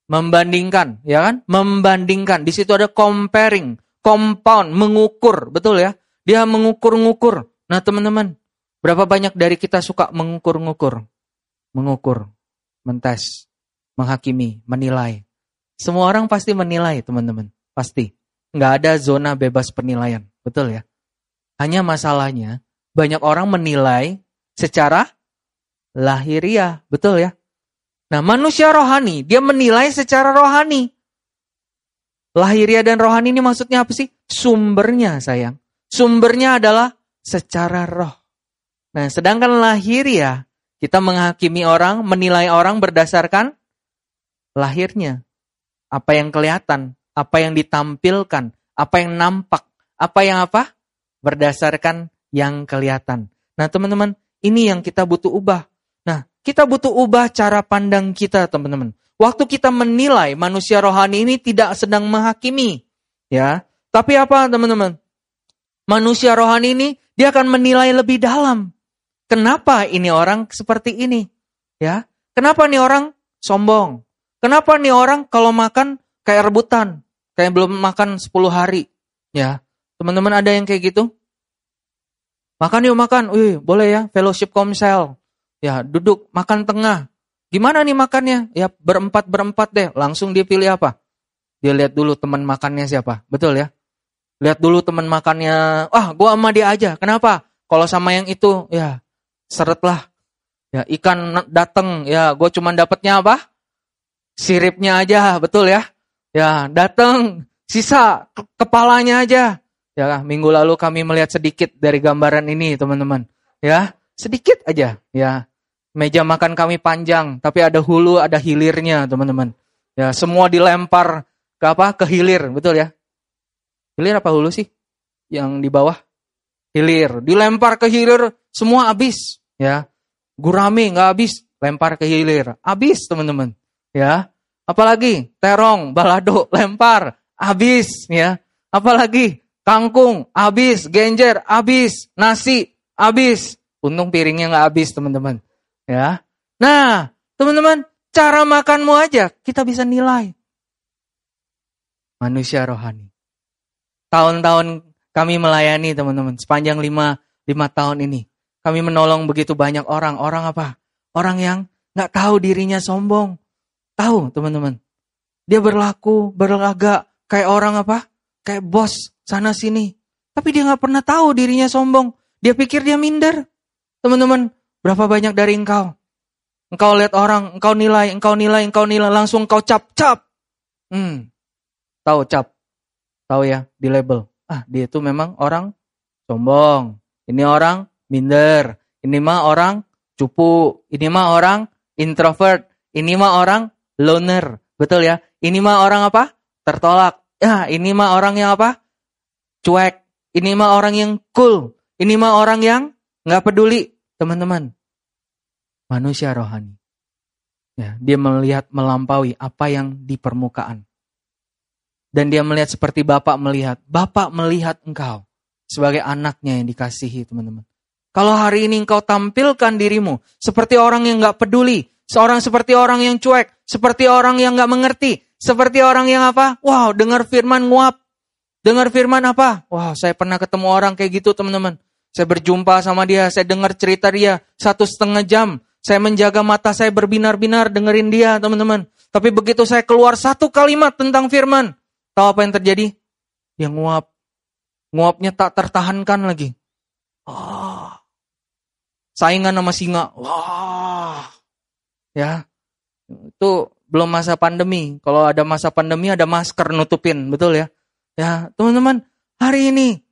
Membandingkan, ya kan? Membandingkan. Di situ ada comparing, compound, mengukur, betul ya? Dia mengukur-ngukur. Nah, teman-teman, berapa banyak dari kita suka mengukur-ngukur? Mengukur, mentes, menghakimi, menilai. Semua orang pasti menilai, teman-teman. Pasti. Nggak ada zona bebas penilaian. Betul ya? Hanya masalahnya, banyak orang menilai secara lahiriah. Betul ya? Nah manusia rohani, dia menilai secara rohani. Lahiriah dan rohani ini maksudnya apa sih? Sumbernya sayang. Sumbernya adalah secara roh. Nah sedangkan lahiriah, kita menghakimi orang, menilai orang berdasarkan lahirnya. Apa yang kelihatan, apa yang ditampilkan, apa yang nampak, apa yang apa? Berdasarkan yang kelihatan. Nah teman-teman, ini yang kita butuh ubah. Kita butuh ubah cara pandang kita teman-teman. Waktu kita menilai manusia rohani ini tidak sedang menghakimi. ya. Tapi apa teman-teman? Manusia rohani ini dia akan menilai lebih dalam. Kenapa ini orang seperti ini? Ya, Kenapa nih orang sombong? Kenapa nih orang kalau makan kayak rebutan? Kayak belum makan 10 hari. Ya, teman-teman ada yang kayak gitu? Makan yuk makan, wih boleh ya, fellowship komsel. Ya duduk, makan tengah. Gimana nih makannya? Ya berempat-berempat deh, langsung dia pilih apa? Dia lihat dulu teman makannya siapa, betul ya? Lihat dulu teman makannya, ah gua sama dia aja, kenapa? Kalau sama yang itu, ya seret lah. Ya ikan dateng, ya gue cuma dapatnya apa? Siripnya aja, betul ya? Ya, datang sisa ke kepalanya aja. Ya, minggu lalu kami melihat sedikit dari gambaran ini, teman-teman. Ya, sedikit aja, ya. Meja makan kami panjang, tapi ada hulu, ada hilirnya, teman-teman. Ya, semua dilempar ke apa? Ke hilir, betul ya? Hilir apa hulu sih? Yang di bawah? Hilir. Dilempar ke hilir, semua habis, ya. Gurame nggak habis, lempar ke hilir. Habis, teman-teman. Ya, Apalagi terong, balado, lempar, habis ya. Apalagi kangkung, habis, genjer, habis, nasi, habis. Untung piringnya nggak habis teman-teman. Ya. Nah, teman-teman, cara makanmu aja kita bisa nilai. Manusia rohani. Tahun-tahun kami melayani teman-teman sepanjang lima, lima tahun ini. Kami menolong begitu banyak orang. Orang apa? Orang yang nggak tahu dirinya sombong. Tahu teman-teman. Dia berlaku, berlagak kayak orang apa? Kayak bos sana sini. Tapi dia nggak pernah tahu dirinya sombong. Dia pikir dia minder. Teman-teman, berapa banyak dari engkau? Engkau lihat orang, engkau nilai, engkau nilai, engkau nilai, langsung engkau cap-cap. Hmm, tahu cap. Tahu ya, di label. Ah, dia itu memang orang sombong. Ini orang minder. Ini mah orang cupu. Ini mah orang introvert. Ini mah orang loner. Betul ya? Ini mah orang apa? Tertolak. Ya, ini mah orang yang apa? Cuek. Ini mah orang yang cool. Ini mah orang yang nggak peduli. Teman-teman, manusia rohani. Ya, dia melihat melampaui apa yang di permukaan. Dan dia melihat seperti Bapak melihat. Bapak melihat engkau sebagai anaknya yang dikasihi teman-teman. Kalau hari ini engkau tampilkan dirimu seperti orang yang nggak peduli, Seorang seperti orang yang cuek, seperti orang yang nggak mengerti, seperti orang yang apa? Wow, dengar firman nguap. Dengar firman apa? Wow, saya pernah ketemu orang kayak gitu teman-teman. Saya berjumpa sama dia, saya dengar cerita dia satu setengah jam. Saya menjaga mata saya berbinar-binar dengerin dia teman-teman. Tapi begitu saya keluar satu kalimat tentang firman, tahu apa yang terjadi? Dia nguap. Nguapnya tak tertahankan lagi. Oh. Saingan sama singa. Wah. Ya, itu belum masa pandemi. Kalau ada masa pandemi ada masker nutupin, betul ya? Ya, teman-teman, hari ini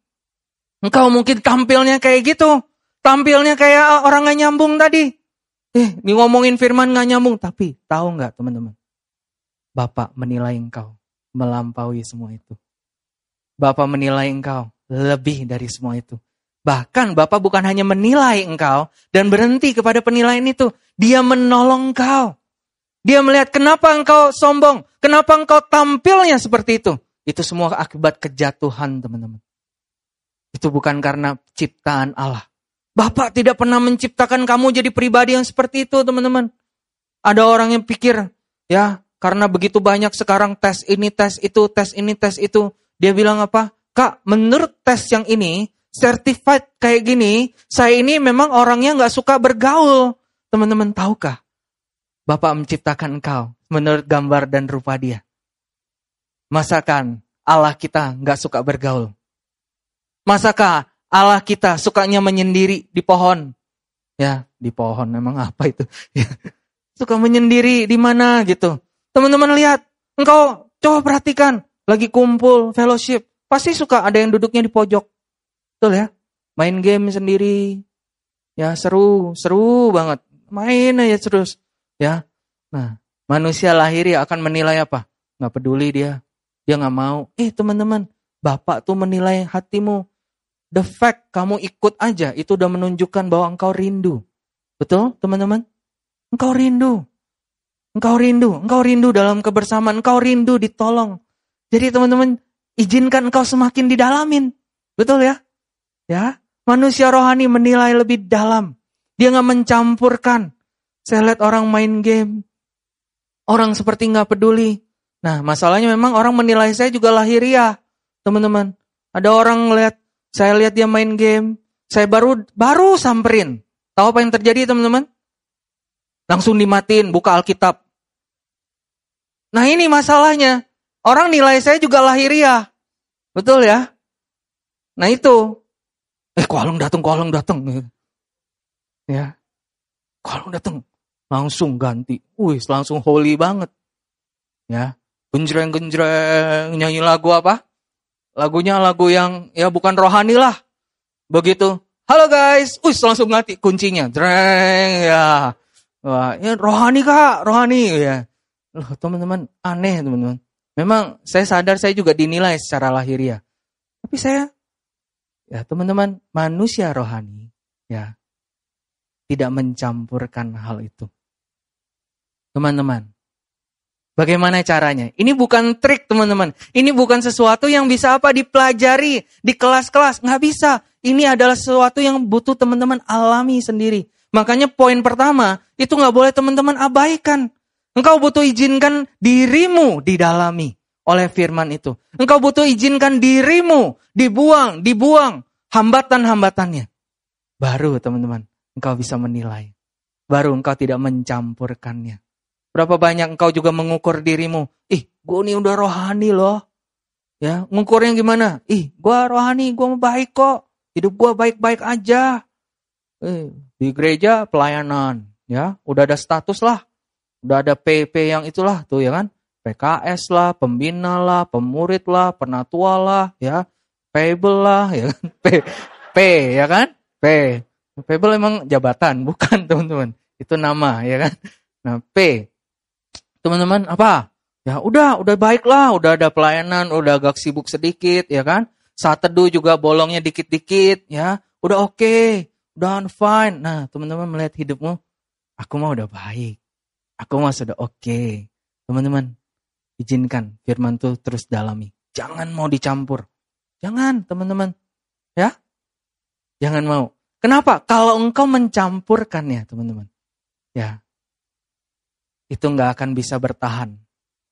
engkau mungkin tampilnya kayak gitu. Tampilnya kayak orang gak nyambung tadi. Eh, ini ngomongin firman gak nyambung. Tapi tahu nggak teman-teman? Bapak menilai engkau melampaui semua itu. Bapak menilai engkau lebih dari semua itu. Bahkan Bapak bukan hanya menilai engkau dan berhenti kepada penilaian itu. Dia menolong engkau. Dia melihat kenapa engkau sombong. Kenapa engkau tampilnya seperti itu. Itu semua akibat kejatuhan teman-teman. Itu bukan karena ciptaan Allah. Bapak tidak pernah menciptakan kamu jadi pribadi yang seperti itu teman-teman. Ada orang yang pikir, ya Karena begitu banyak sekarang tes ini, tes itu, tes ini, tes itu. Dia bilang apa? Kak, menurut tes yang ini, certified kayak gini, saya ini memang orangnya nggak suka bergaul. Teman-teman tahukah? Bapak menciptakan engkau menurut gambar dan rupa dia. Masakan Allah kita nggak suka bergaul? Masakah Allah kita sukanya menyendiri di pohon? Ya, di pohon memang apa itu? Suka menyendiri di mana gitu. Teman-teman lihat, engkau coba perhatikan, lagi kumpul, fellowship, pasti suka ada yang duduknya di pojok. Betul ya? Main game sendiri. Ya, seru, seru banget. Main aja terus. Ya. Nah, manusia lahir ya akan menilai apa? Nggak peduli dia. Dia nggak mau. Eh, teman-teman, Bapak tuh menilai hatimu. The fact kamu ikut aja, itu udah menunjukkan bahwa engkau rindu. Betul, teman-teman? Engkau rindu. Engkau rindu. Engkau rindu dalam kebersamaan. Engkau rindu ditolong. Jadi teman-teman, izinkan engkau semakin didalamin. Betul ya? Ya, manusia rohani menilai lebih dalam. Dia nggak mencampurkan. Saya lihat orang main game. Orang seperti nggak peduli. Nah, masalahnya memang orang menilai saya juga lahiriah, teman-teman. Ada orang lihat, saya lihat dia main game, saya baru baru samperin. Tahu apa yang terjadi, teman-teman? Langsung dimatiin, buka Alkitab. Nah ini masalahnya. Orang nilai saya juga lahiriah. Betul ya? Nah itu. Eh kolong datang, kolong datang. Ya. Kolong datang. Langsung ganti. Wih langsung holy banget. Ya. Genjreng-genjreng. Nyanyi lagu apa? Lagunya lagu yang ya bukan rohani lah. Begitu. Halo guys. Wih langsung ganti kuncinya. Dreng ya. Wah, ya rohani kak, rohani ya. Loh, teman-teman, aneh teman-teman. Memang saya sadar saya juga dinilai secara lahiriah. Tapi saya, ya teman-teman, manusia rohani, ya, tidak mencampurkan hal itu. Teman-teman, bagaimana caranya? Ini bukan trik teman-teman. Ini bukan sesuatu yang bisa apa dipelajari di kelas-kelas. Nggak bisa. Ini adalah sesuatu yang butuh teman-teman alami sendiri. Makanya poin pertama, itu nggak boleh teman-teman abaikan. Engkau butuh izinkan dirimu didalami oleh firman itu. Engkau butuh izinkan dirimu dibuang, dibuang hambatan-hambatannya. Baru teman-teman, engkau bisa menilai. Baru engkau tidak mencampurkannya. Berapa banyak engkau juga mengukur dirimu. Ih, gue ini udah rohani loh. Ya, ngukurnya gimana? Ih, gue rohani, gue baik kok. Hidup gue baik-baik aja. Eh, di gereja pelayanan, ya, udah ada status lah. Udah ada PP yang itulah tuh ya kan. PKS lah, pembina lah, pemurid lah, penatua lah, ya. Payable lah, ya kan. P, P ya kan? P. Payable emang jabatan, bukan teman-teman. Itu nama, ya kan. Nah, P. Teman-teman, apa? Ya udah, udah baik lah, udah ada pelayanan, udah agak sibuk sedikit, ya kan. Saat teduh juga bolongnya dikit-dikit, ya. Udah oke. Okay udah fine. Nah, teman-teman melihat hidupmu, aku mah udah baik. Aku mah sudah oke. Okay. Teman-teman, izinkan firman tuh terus dalami. Jangan mau dicampur. Jangan, teman-teman. Ya? Jangan mau. Kenapa? Kalau engkau mencampurkannya, teman-teman. Ya. Itu nggak akan bisa bertahan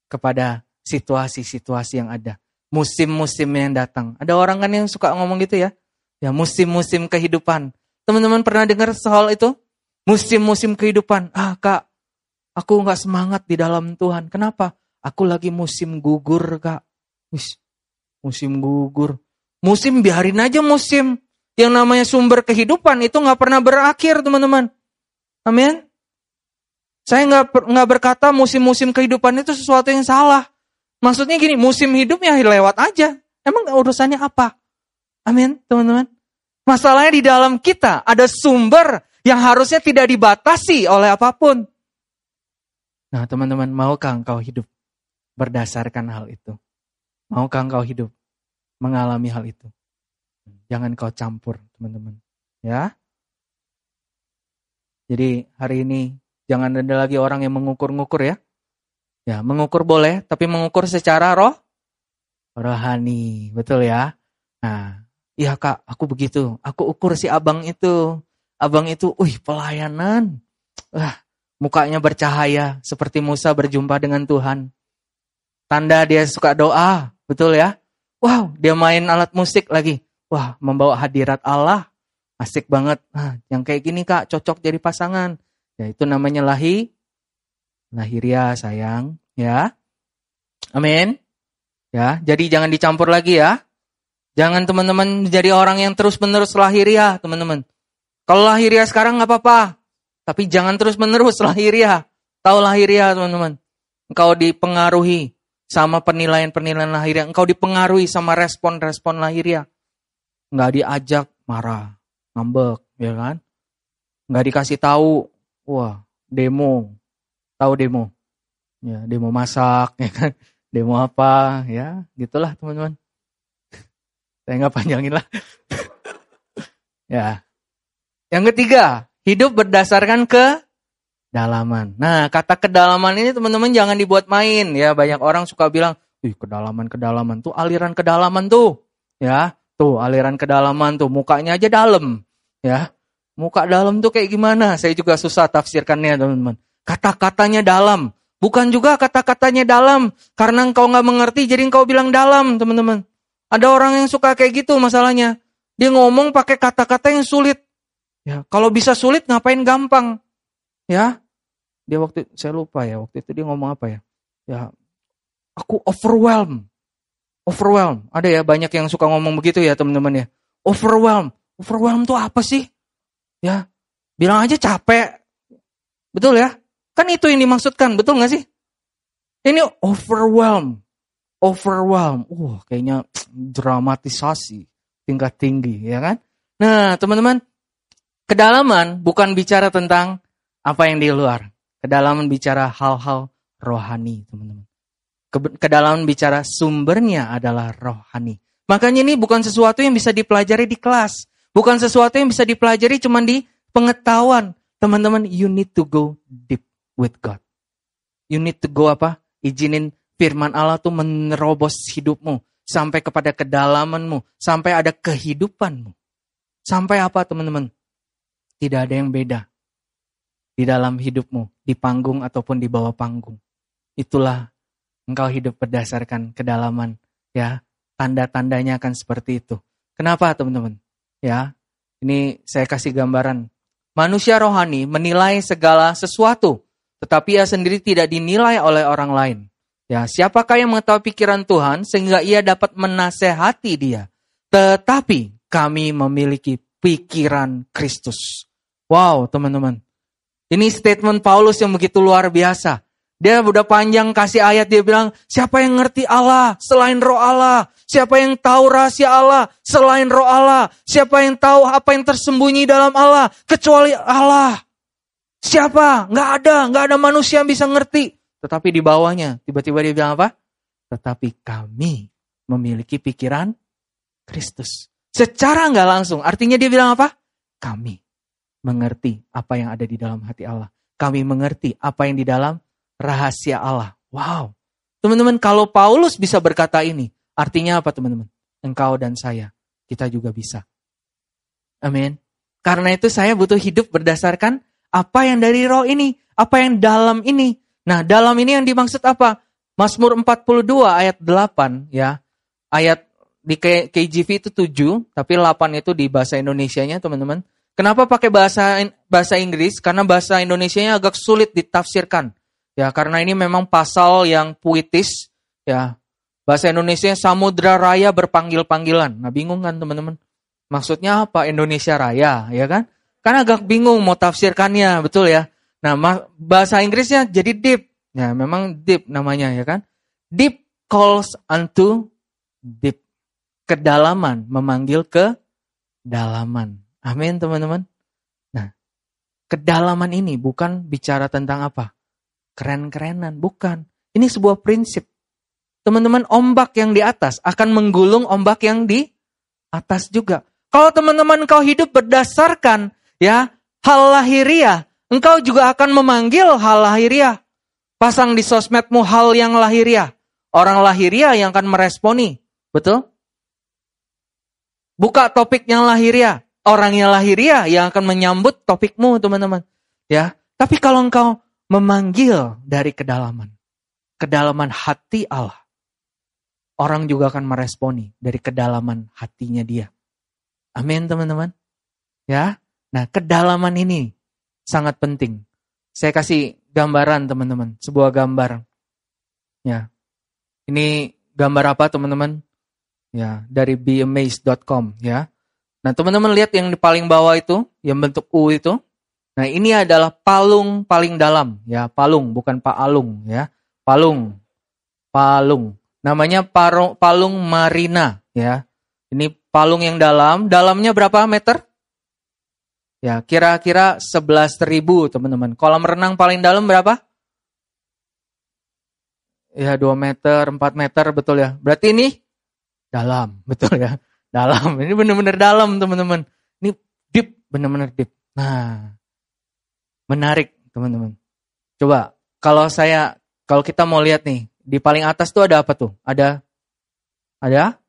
kepada situasi-situasi yang ada. Musim-musim yang datang. Ada orang kan yang suka ngomong gitu ya. Ya, musim-musim kehidupan. Teman-teman pernah dengar soal itu? Musim-musim kehidupan. Ah kak, aku nggak semangat di dalam Tuhan. Kenapa? Aku lagi musim gugur kak. Wis, musim gugur. Musim biarin aja musim. Yang namanya sumber kehidupan itu nggak pernah berakhir teman-teman. Amin. Saya nggak nggak berkata musim-musim kehidupan itu sesuatu yang salah. Maksudnya gini, musim hidupnya lewat aja. Emang urusannya apa? Amin, teman-teman. Masalahnya di dalam kita ada sumber yang harusnya tidak dibatasi oleh apa pun. Nah teman-teman, maukah engkau hidup berdasarkan hal itu? Maukah engkau hidup mengalami hal itu? Jangan kau campur teman-teman. Ya. Jadi hari ini jangan ada lagi orang yang mengukur-ngukur ya. Ya, mengukur boleh, tapi mengukur secara roh rohani, betul ya. Nah, Iya kak, aku begitu. Aku ukur si abang itu. Abang itu, wih pelayanan. Wah, Mukanya bercahaya seperti Musa berjumpa dengan Tuhan. Tanda dia suka doa, betul ya? Wow, dia main alat musik lagi. Wah, membawa hadirat Allah. Asik banget. Nah, yang kayak gini kak, cocok jadi pasangan. Ya itu namanya lahi, lahiriah sayang. Ya, amin. Ya, jadi jangan dicampur lagi ya. Jangan teman-teman menjadi orang yang terus-menerus lahiriah, teman-teman. Kalau lahiriah sekarang nggak apa-apa, tapi jangan terus-menerus lahiriah. Tahu lahiriah, teman-teman. Engkau dipengaruhi sama penilaian-penilaian lahiriah. Engkau dipengaruhi sama respon-respon lahiriah nggak diajak marah, ngambek, ya kan? Nggak dikasih tahu, wah demo, tahu demo, ya demo masak, ya kan? Demo apa, ya gitulah teman-teman. Saya nggak panjangin lah. ya. Yang ketiga, hidup berdasarkan ke dalaman. Nah, kata kedalaman ini teman-teman jangan dibuat main ya. Banyak orang suka bilang, "Ih, kedalaman-kedalaman tuh aliran kedalaman tuh." Ya. Tuh aliran kedalaman tuh mukanya aja dalam ya. Muka dalam tuh kayak gimana? Saya juga susah tafsirkannya teman-teman. Kata-katanya dalam. Bukan juga kata-katanya dalam. Karena engkau nggak mengerti jadi engkau bilang dalam teman-teman. Ada orang yang suka kayak gitu masalahnya. Dia ngomong pakai kata-kata yang sulit. Ya, kalau bisa sulit ngapain gampang? Ya. Dia waktu saya lupa ya, waktu itu dia ngomong apa ya? Ya, aku overwhelmed. Overwhelm. Ada ya banyak yang suka ngomong begitu ya teman-teman ya. Overwhelm. Overwhelm tuh apa sih? Ya, bilang aja capek. Betul ya? Kan itu yang dimaksudkan, betul gak sih? Ini overwhelm. Overwhelm. Wah, kayaknya dramatisasi tingkat tinggi, ya kan? Nah, teman-teman, kedalaman bukan bicara tentang apa yang di luar. Kedalaman bicara hal-hal rohani, teman-teman. Kedalaman bicara sumbernya adalah rohani. Makanya ini bukan sesuatu yang bisa dipelajari di kelas. Bukan sesuatu yang bisa dipelajari cuma di pengetahuan. Teman-teman, you need to go deep with God. You need to go apa? Izinin firman Allah tuh menerobos hidupmu. Sampai kepada kedalamanmu. Sampai ada kehidupanmu. Sampai apa teman-teman? Tidak ada yang beda. Di dalam hidupmu. Di panggung ataupun di bawah panggung. Itulah engkau hidup berdasarkan kedalaman, ya. Tanda-tandanya akan seperti itu. Kenapa, teman-teman? Ya. Ini saya kasih gambaran. Manusia rohani menilai segala sesuatu, tetapi ia sendiri tidak dinilai oleh orang lain. Ya, siapakah yang mengetahui pikiran Tuhan sehingga ia dapat menasehati dia? Tetapi kami memiliki pikiran Kristus. Wow, teman-teman. Ini statement Paulus yang begitu luar biasa. Dia udah panjang kasih ayat dia bilang, siapa yang ngerti Allah selain roh Allah? Siapa yang tahu rahasia Allah selain roh Allah? Siapa yang tahu apa yang tersembunyi dalam Allah kecuali Allah? Siapa? Nggak ada, nggak ada manusia yang bisa ngerti. Tetapi di bawahnya, tiba-tiba dia bilang apa? Tetapi kami memiliki pikiran Kristus. Secara nggak langsung, artinya dia bilang apa? Kami mengerti apa yang ada di dalam hati Allah. Kami mengerti apa yang di dalam rahasia Allah. Wow. Teman-teman, kalau Paulus bisa berkata ini, artinya apa teman-teman? Engkau dan saya, kita juga bisa. Amin. Karena itu saya butuh hidup berdasarkan apa yang dari roh ini, apa yang dalam ini. Nah, dalam ini yang dimaksud apa? Mazmur 42 ayat 8 ya. Ayat di KJV itu 7, tapi 8 itu di bahasa Indonesianya, teman-teman. Kenapa pakai bahasa bahasa Inggris? Karena bahasa Indonesianya agak sulit ditafsirkan. Ya, karena ini memang pasal yang puitis, ya. Bahasa Indonesia Samudra Raya berpanggil-panggilan. Nah, bingung kan teman-teman? Maksudnya apa Indonesia Raya, ya kan? Kan agak bingung mau tafsirkannya, betul ya? Nah, bahasa Inggrisnya jadi deep. Ya, memang deep namanya, ya kan? Deep calls unto deep. Kedalaman memanggil ke dalaman. Amin, teman-teman. Nah, kedalaman ini bukan bicara tentang apa? Keren-kerenan. Bukan. Ini sebuah prinsip. Teman-teman, ombak yang di atas akan menggulung ombak yang di atas juga. Kalau teman-teman kau hidup berdasarkan ya hal lahiriah, engkau juga akan memanggil hal lahiriah. Pasang di sosmedmu hal yang lahiriah. Orang lahiriah yang akan meresponi. Betul? Buka topik yang lahiriah. Orang yang lahiriah yang akan menyambut topikmu, teman-teman. Ya. Tapi kalau engkau memanggil dari kedalaman. Kedalaman hati Allah. Orang juga akan meresponi dari kedalaman hatinya dia. Amin teman-teman. Ya, nah kedalaman ini sangat penting. Saya kasih gambaran teman-teman, sebuah gambar. Ya, ini gambar apa teman-teman? Ya, dari beamazed.com ya. Nah teman-teman lihat yang di paling bawah itu, yang bentuk U itu. Nah ini adalah palung paling dalam ya, palung bukan Pak Alung ya, palung, palung. Namanya parung, palung marina ya. Ini palung yang dalam, dalamnya berapa meter? Ya, kira-kira 11 ribu teman-teman. Kolam renang paling dalam berapa? Ya, 2 meter, 4 meter, betul ya. Berarti ini dalam, betul ya. Dalam, ini benar-benar dalam teman-teman. Ini deep, benar-benar deep. Nah, menarik teman-teman. Coba, kalau saya, kalau kita mau lihat nih, di paling atas tuh ada apa tuh? Ada, ada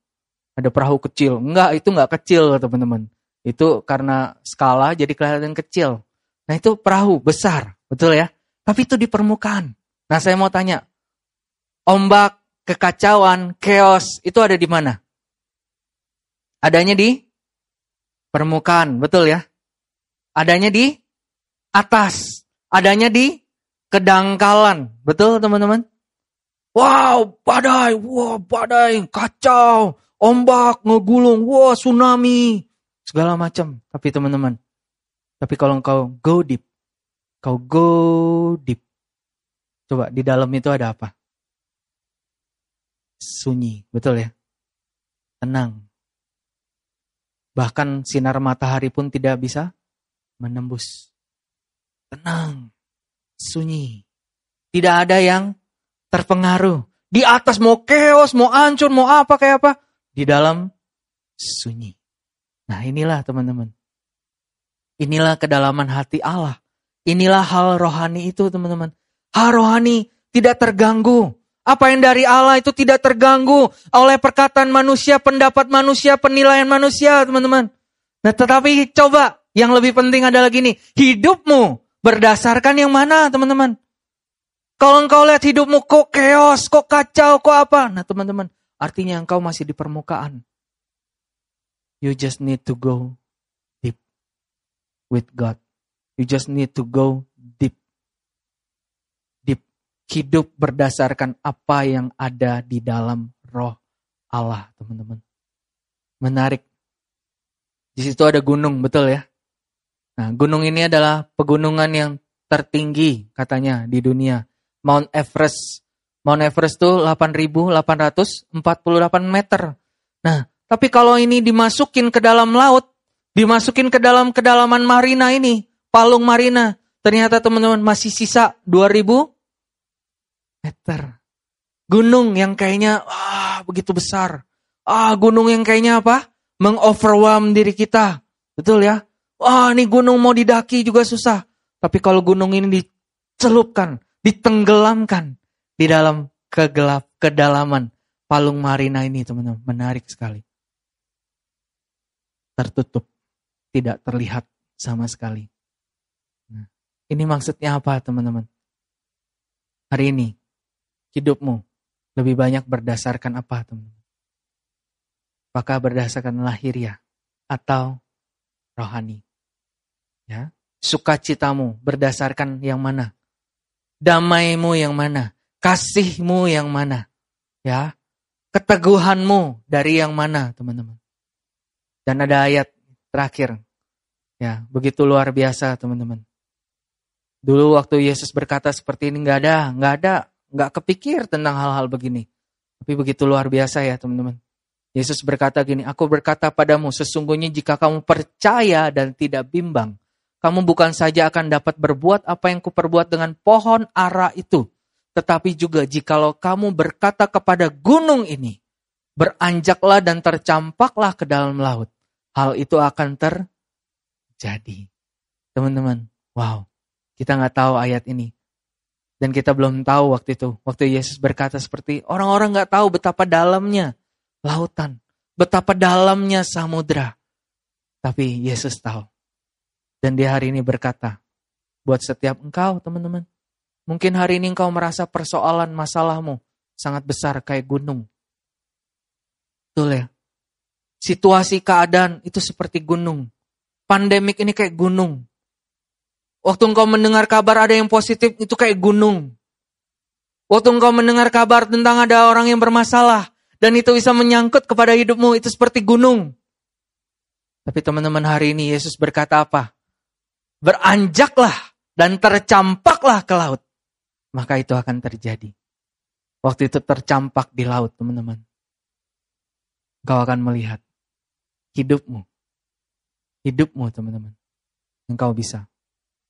ada perahu kecil. Enggak, itu enggak kecil teman-teman. Itu karena skala jadi kelihatan kecil. Nah itu perahu besar, betul ya. Tapi itu di permukaan. Nah saya mau tanya, ombak, kekacauan, chaos itu ada di mana? Adanya di permukaan, betul ya. Adanya di atas, adanya di kedangkalan, betul teman-teman? Wow, badai, wow, badai, kacau, ombak, ngegulung, wah tsunami, segala macam. Tapi teman-teman, tapi kalau engkau go deep, kau go deep, coba di dalam itu ada apa? Sunyi, betul ya? Tenang. Bahkan sinar matahari pun tidak bisa menembus. Tenang, sunyi. Tidak ada yang terpengaruh. Di atas mau keos, mau hancur, mau apa kayak apa di dalam sunyi. Nah inilah teman-teman. Inilah kedalaman hati Allah. Inilah hal rohani itu teman-teman. Hal rohani tidak terganggu. Apa yang dari Allah itu tidak terganggu oleh perkataan manusia, pendapat manusia, penilaian manusia teman-teman. Nah tetapi coba yang lebih penting adalah gini. Hidupmu berdasarkan yang mana teman-teman? Kalau engkau lihat hidupmu kok chaos, kok kacau, kok apa? Nah teman-teman, Artinya engkau masih di permukaan. You just need to go deep with God. You just need to go deep. Deep. Hidup berdasarkan apa yang ada di dalam roh Allah, teman-teman. Menarik. Di situ ada gunung, betul ya? Nah, gunung ini adalah pegunungan yang tertinggi katanya di dunia. Mount Everest Mount Everest itu 8.848 meter. Nah, tapi kalau ini dimasukin ke dalam laut, dimasukin ke dalam kedalaman marina ini, palung marina, ternyata teman-teman masih sisa 2.000 meter. Gunung yang kayaknya ah begitu besar. Ah, gunung yang kayaknya apa? Mengoverwhelm diri kita. Betul ya? Wah, ini gunung mau didaki juga susah. Tapi kalau gunung ini dicelupkan, ditenggelamkan, di dalam kegelap kedalaman palung marina ini teman-teman menarik sekali. Tertutup, tidak terlihat sama sekali. Nah, ini maksudnya apa teman-teman? Hari ini hidupmu lebih banyak berdasarkan apa teman-teman? Apakah berdasarkan lahiriah atau rohani? Ya, sukacitamu berdasarkan yang mana? Damaimu yang mana? Kasihmu yang mana? Ya. Keteguhanmu dari yang mana, teman-teman? Dan ada ayat terakhir. Ya, begitu luar biasa, teman-teman. Dulu waktu Yesus berkata seperti ini nggak ada, nggak ada, nggak kepikir tentang hal-hal begini. Tapi begitu luar biasa ya, teman-teman. Yesus berkata gini, aku berkata padamu, sesungguhnya jika kamu percaya dan tidak bimbang, kamu bukan saja akan dapat berbuat apa yang kuperbuat dengan pohon ara itu, tetapi juga jikalau kamu berkata kepada gunung ini, beranjaklah dan tercampaklah ke dalam laut. Hal itu akan terjadi. Teman-teman, wow, kita nggak tahu ayat ini. Dan kita belum tahu waktu itu, waktu Yesus berkata seperti orang-orang nggak tahu betapa dalamnya lautan, betapa dalamnya samudra. Tapi Yesus tahu. Dan dia hari ini berkata, buat setiap engkau teman-teman, Mungkin hari ini engkau merasa persoalan masalahmu sangat besar kayak gunung. Betul ya? Situasi keadaan itu seperti gunung. Pandemik ini kayak gunung. Waktu engkau mendengar kabar ada yang positif itu kayak gunung. Waktu engkau mendengar kabar tentang ada orang yang bermasalah dan itu bisa menyangkut kepada hidupmu itu seperti gunung. Tapi teman-teman hari ini Yesus berkata apa? Beranjaklah dan tercampaklah ke laut. Maka itu akan terjadi. Waktu itu tercampak di laut teman-teman. Engkau akan melihat hidupmu. Hidupmu teman-teman. Engkau bisa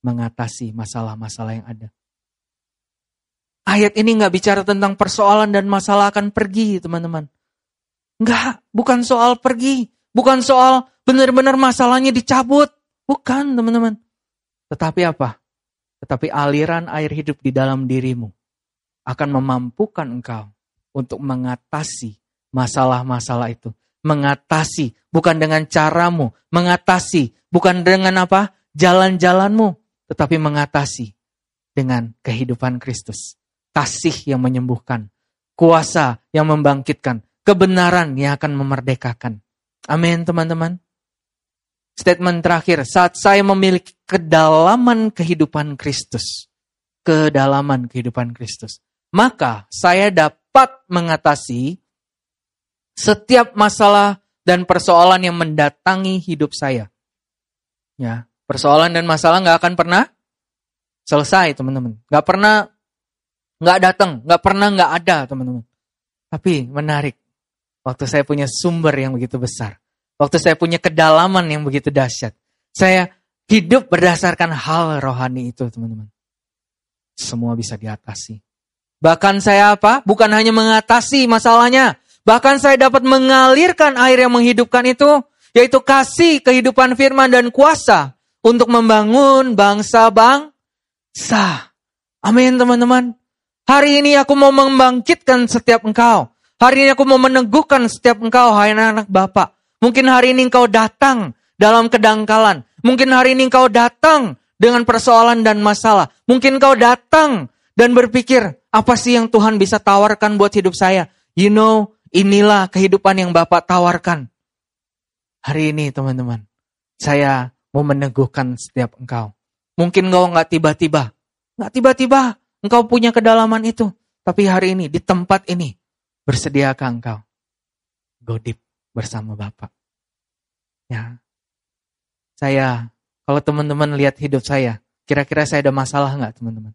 mengatasi masalah-masalah yang ada. Ayat ini nggak bicara tentang persoalan dan masalah akan pergi teman-teman. Enggak, bukan soal pergi. Bukan soal benar-benar masalahnya dicabut. Bukan teman-teman. Tetapi apa? Tetapi aliran air hidup di dalam dirimu akan memampukan engkau untuk mengatasi masalah-masalah itu mengatasi, bukan dengan caramu, mengatasi, bukan dengan apa? jalan-jalanmu, tetapi mengatasi dengan kehidupan Kristus. Kasih yang menyembuhkan, kuasa yang membangkitkan, kebenaran yang akan memerdekakan. Amin, teman-teman. Statement terakhir, saat saya memiliki kedalaman kehidupan Kristus, kedalaman kehidupan Kristus, maka saya dapat mengatasi setiap masalah dan persoalan yang mendatangi hidup saya. Ya, persoalan dan masalah nggak akan pernah selesai, teman-teman. Nggak pernah nggak datang, nggak pernah nggak ada, teman-teman. Tapi menarik, waktu saya punya sumber yang begitu besar, waktu saya punya kedalaman yang begitu dahsyat, saya hidup berdasarkan hal rohani itu, teman-teman. Semua bisa diatasi. Bahkan saya apa? Bukan hanya mengatasi masalahnya, Bahkan saya dapat mengalirkan air yang menghidupkan itu, yaitu kasih kehidupan firman dan kuasa untuk membangun bangsa bangsa. Amin teman-teman. Hari ini aku mau membangkitkan setiap engkau. Hari ini aku mau meneguhkan setiap engkau, hai anak-anak Bapak. Mungkin hari ini engkau datang dalam kedangkalan. Mungkin hari ini engkau datang dengan persoalan dan masalah. Mungkin engkau datang dan berpikir, apa sih yang Tuhan bisa tawarkan buat hidup saya? You know, Inilah kehidupan yang Bapak tawarkan. Hari ini teman-teman, saya mau meneguhkan setiap engkau. Mungkin engkau nggak tiba-tiba, nggak tiba-tiba engkau punya kedalaman itu. Tapi hari ini, di tempat ini, bersediakah engkau? Godip bersama Bapak. Ya, saya, kalau teman-teman lihat hidup saya, kira-kira saya ada masalah nggak teman-teman?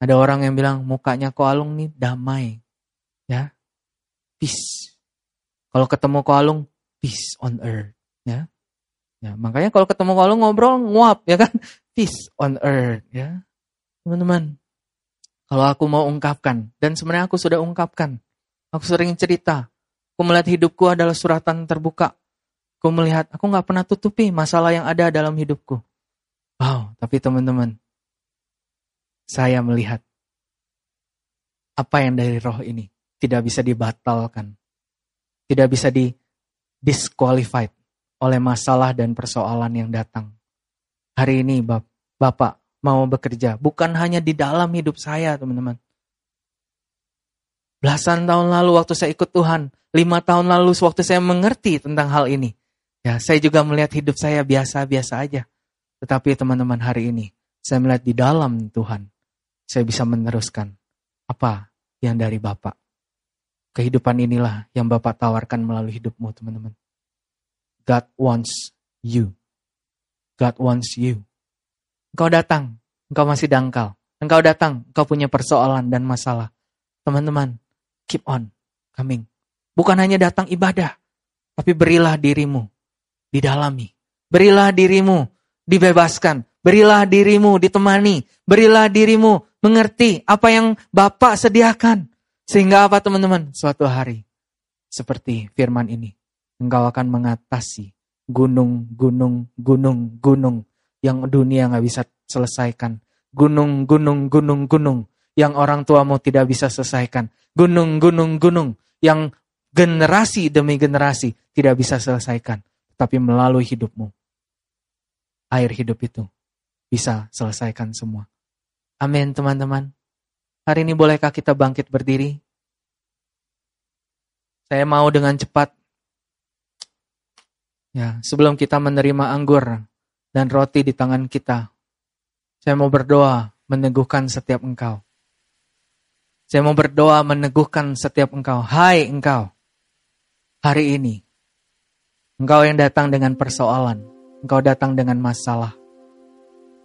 Ada orang yang bilang mukanya kok alung nih damai. Ya, peace. Kalau ketemu Koalung, peace on earth. Ya. Ya, makanya kalau ketemu Koalung ngobrol nguap ya kan, peace on earth ya. Teman-teman, kalau aku mau ungkapkan dan sebenarnya aku sudah ungkapkan. Aku sering cerita, aku melihat hidupku adalah suratan terbuka. Aku melihat, aku nggak pernah tutupi masalah yang ada dalam hidupku. Wow, tapi teman-teman, saya melihat apa yang dari roh ini tidak bisa dibatalkan. Tidak bisa di disqualified oleh masalah dan persoalan yang datang. Hari ini Bapak mau bekerja bukan hanya di dalam hidup saya teman-teman. Belasan tahun lalu waktu saya ikut Tuhan, lima tahun lalu waktu saya mengerti tentang hal ini. Ya, saya juga melihat hidup saya biasa-biasa aja. Tetapi teman-teman hari ini, saya melihat di dalam Tuhan, saya bisa meneruskan apa yang dari Bapak. Kehidupan inilah yang Bapak tawarkan melalui hidupmu, teman-teman. God wants you. God wants you. Engkau datang, engkau masih dangkal. Engkau datang, engkau punya persoalan dan masalah. Teman-teman, keep on coming. Bukan hanya datang ibadah, tapi berilah dirimu didalami. Berilah dirimu dibebaskan. Berilah dirimu ditemani. Berilah dirimu mengerti apa yang Bapak sediakan. Sehingga apa teman-teman? Suatu hari seperti firman ini, engkau akan mengatasi gunung, gunung, gunung, gunung yang dunia nggak bisa selesaikan. Gunung, gunung, gunung, gunung yang orang tuamu tidak bisa selesaikan. Gunung, gunung, gunung yang generasi demi generasi tidak bisa selesaikan. Tapi melalui hidupmu, air hidup itu bisa selesaikan semua. Amin teman-teman. Hari ini bolehkah kita bangkit berdiri? Saya mau dengan cepat. Ya, sebelum kita menerima anggur dan roti di tangan kita, saya mau berdoa meneguhkan setiap engkau. Saya mau berdoa meneguhkan setiap engkau. Hai engkau, hari ini, engkau yang datang dengan persoalan, engkau datang dengan masalah,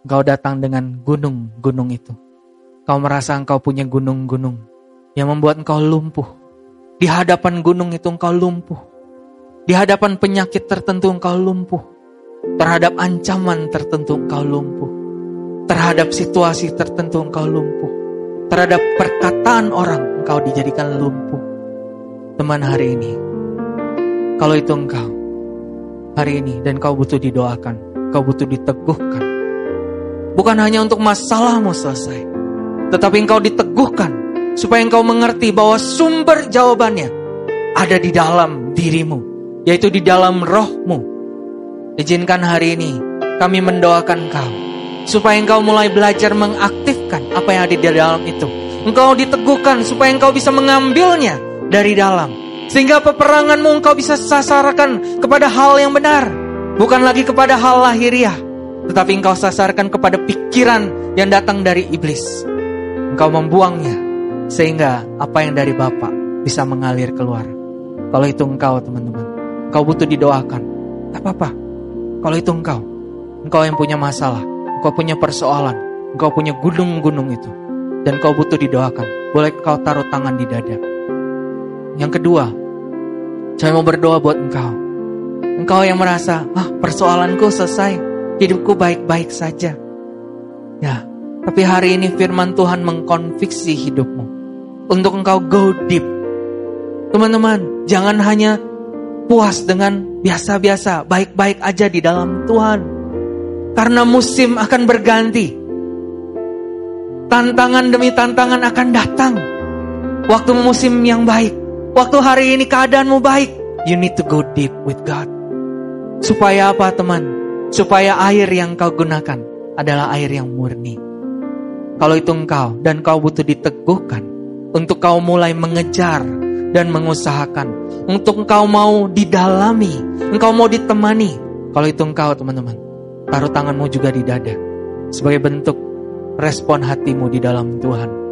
engkau datang dengan gunung-gunung itu. Kau merasa engkau punya gunung-gunung yang membuat engkau lumpuh di hadapan gunung itu engkau lumpuh. Di hadapan penyakit tertentu engkau lumpuh. Terhadap ancaman tertentu engkau lumpuh. Terhadap situasi tertentu engkau lumpuh. Terhadap perkataan orang engkau dijadikan lumpuh. Teman hari ini, kalau itu engkau, hari ini dan kau butuh didoakan, kau butuh diteguhkan. Bukan hanya untuk masalahmu selesai, tetapi engkau diteguhkan supaya engkau mengerti bahwa sumber jawabannya ada di dalam dirimu, yaitu di dalam rohmu. Izinkan hari ini kami mendoakan engkau, supaya engkau mulai belajar mengaktifkan apa yang ada di dalam itu. Engkau diteguhkan supaya engkau bisa mengambilnya dari dalam. Sehingga peperanganmu engkau bisa sasarkan kepada hal yang benar. Bukan lagi kepada hal lahiriah. Tetapi engkau sasarkan kepada pikiran yang datang dari iblis. Engkau membuangnya sehingga apa yang dari Bapak bisa mengalir keluar. Kalau itu engkau teman-teman, engkau butuh didoakan. Tak apa-apa. Kalau itu engkau, engkau yang punya masalah, engkau punya persoalan, engkau punya gunung-gunung itu. Dan kau butuh didoakan. Boleh kau taruh tangan di dada. Yang kedua, saya mau berdoa buat engkau. Engkau yang merasa, ah persoalanku selesai, hidupku baik-baik saja. Ya, tapi hari ini firman Tuhan mengkonfiksi hidupmu untuk engkau go deep. Teman-teman, jangan hanya puas dengan biasa-biasa, baik-baik aja di dalam Tuhan. Karena musim akan berganti. Tantangan demi tantangan akan datang. Waktu musim yang baik, waktu hari ini keadaanmu baik, you need to go deep with God. Supaya apa teman? Supaya air yang kau gunakan adalah air yang murni. Kalau itu engkau dan kau butuh diteguhkan, untuk kau mulai mengejar dan mengusahakan. Untuk engkau mau didalami, engkau mau ditemani. Kalau itu engkau teman-teman, taruh tanganmu juga di dada. Sebagai bentuk respon hatimu di dalam Tuhan.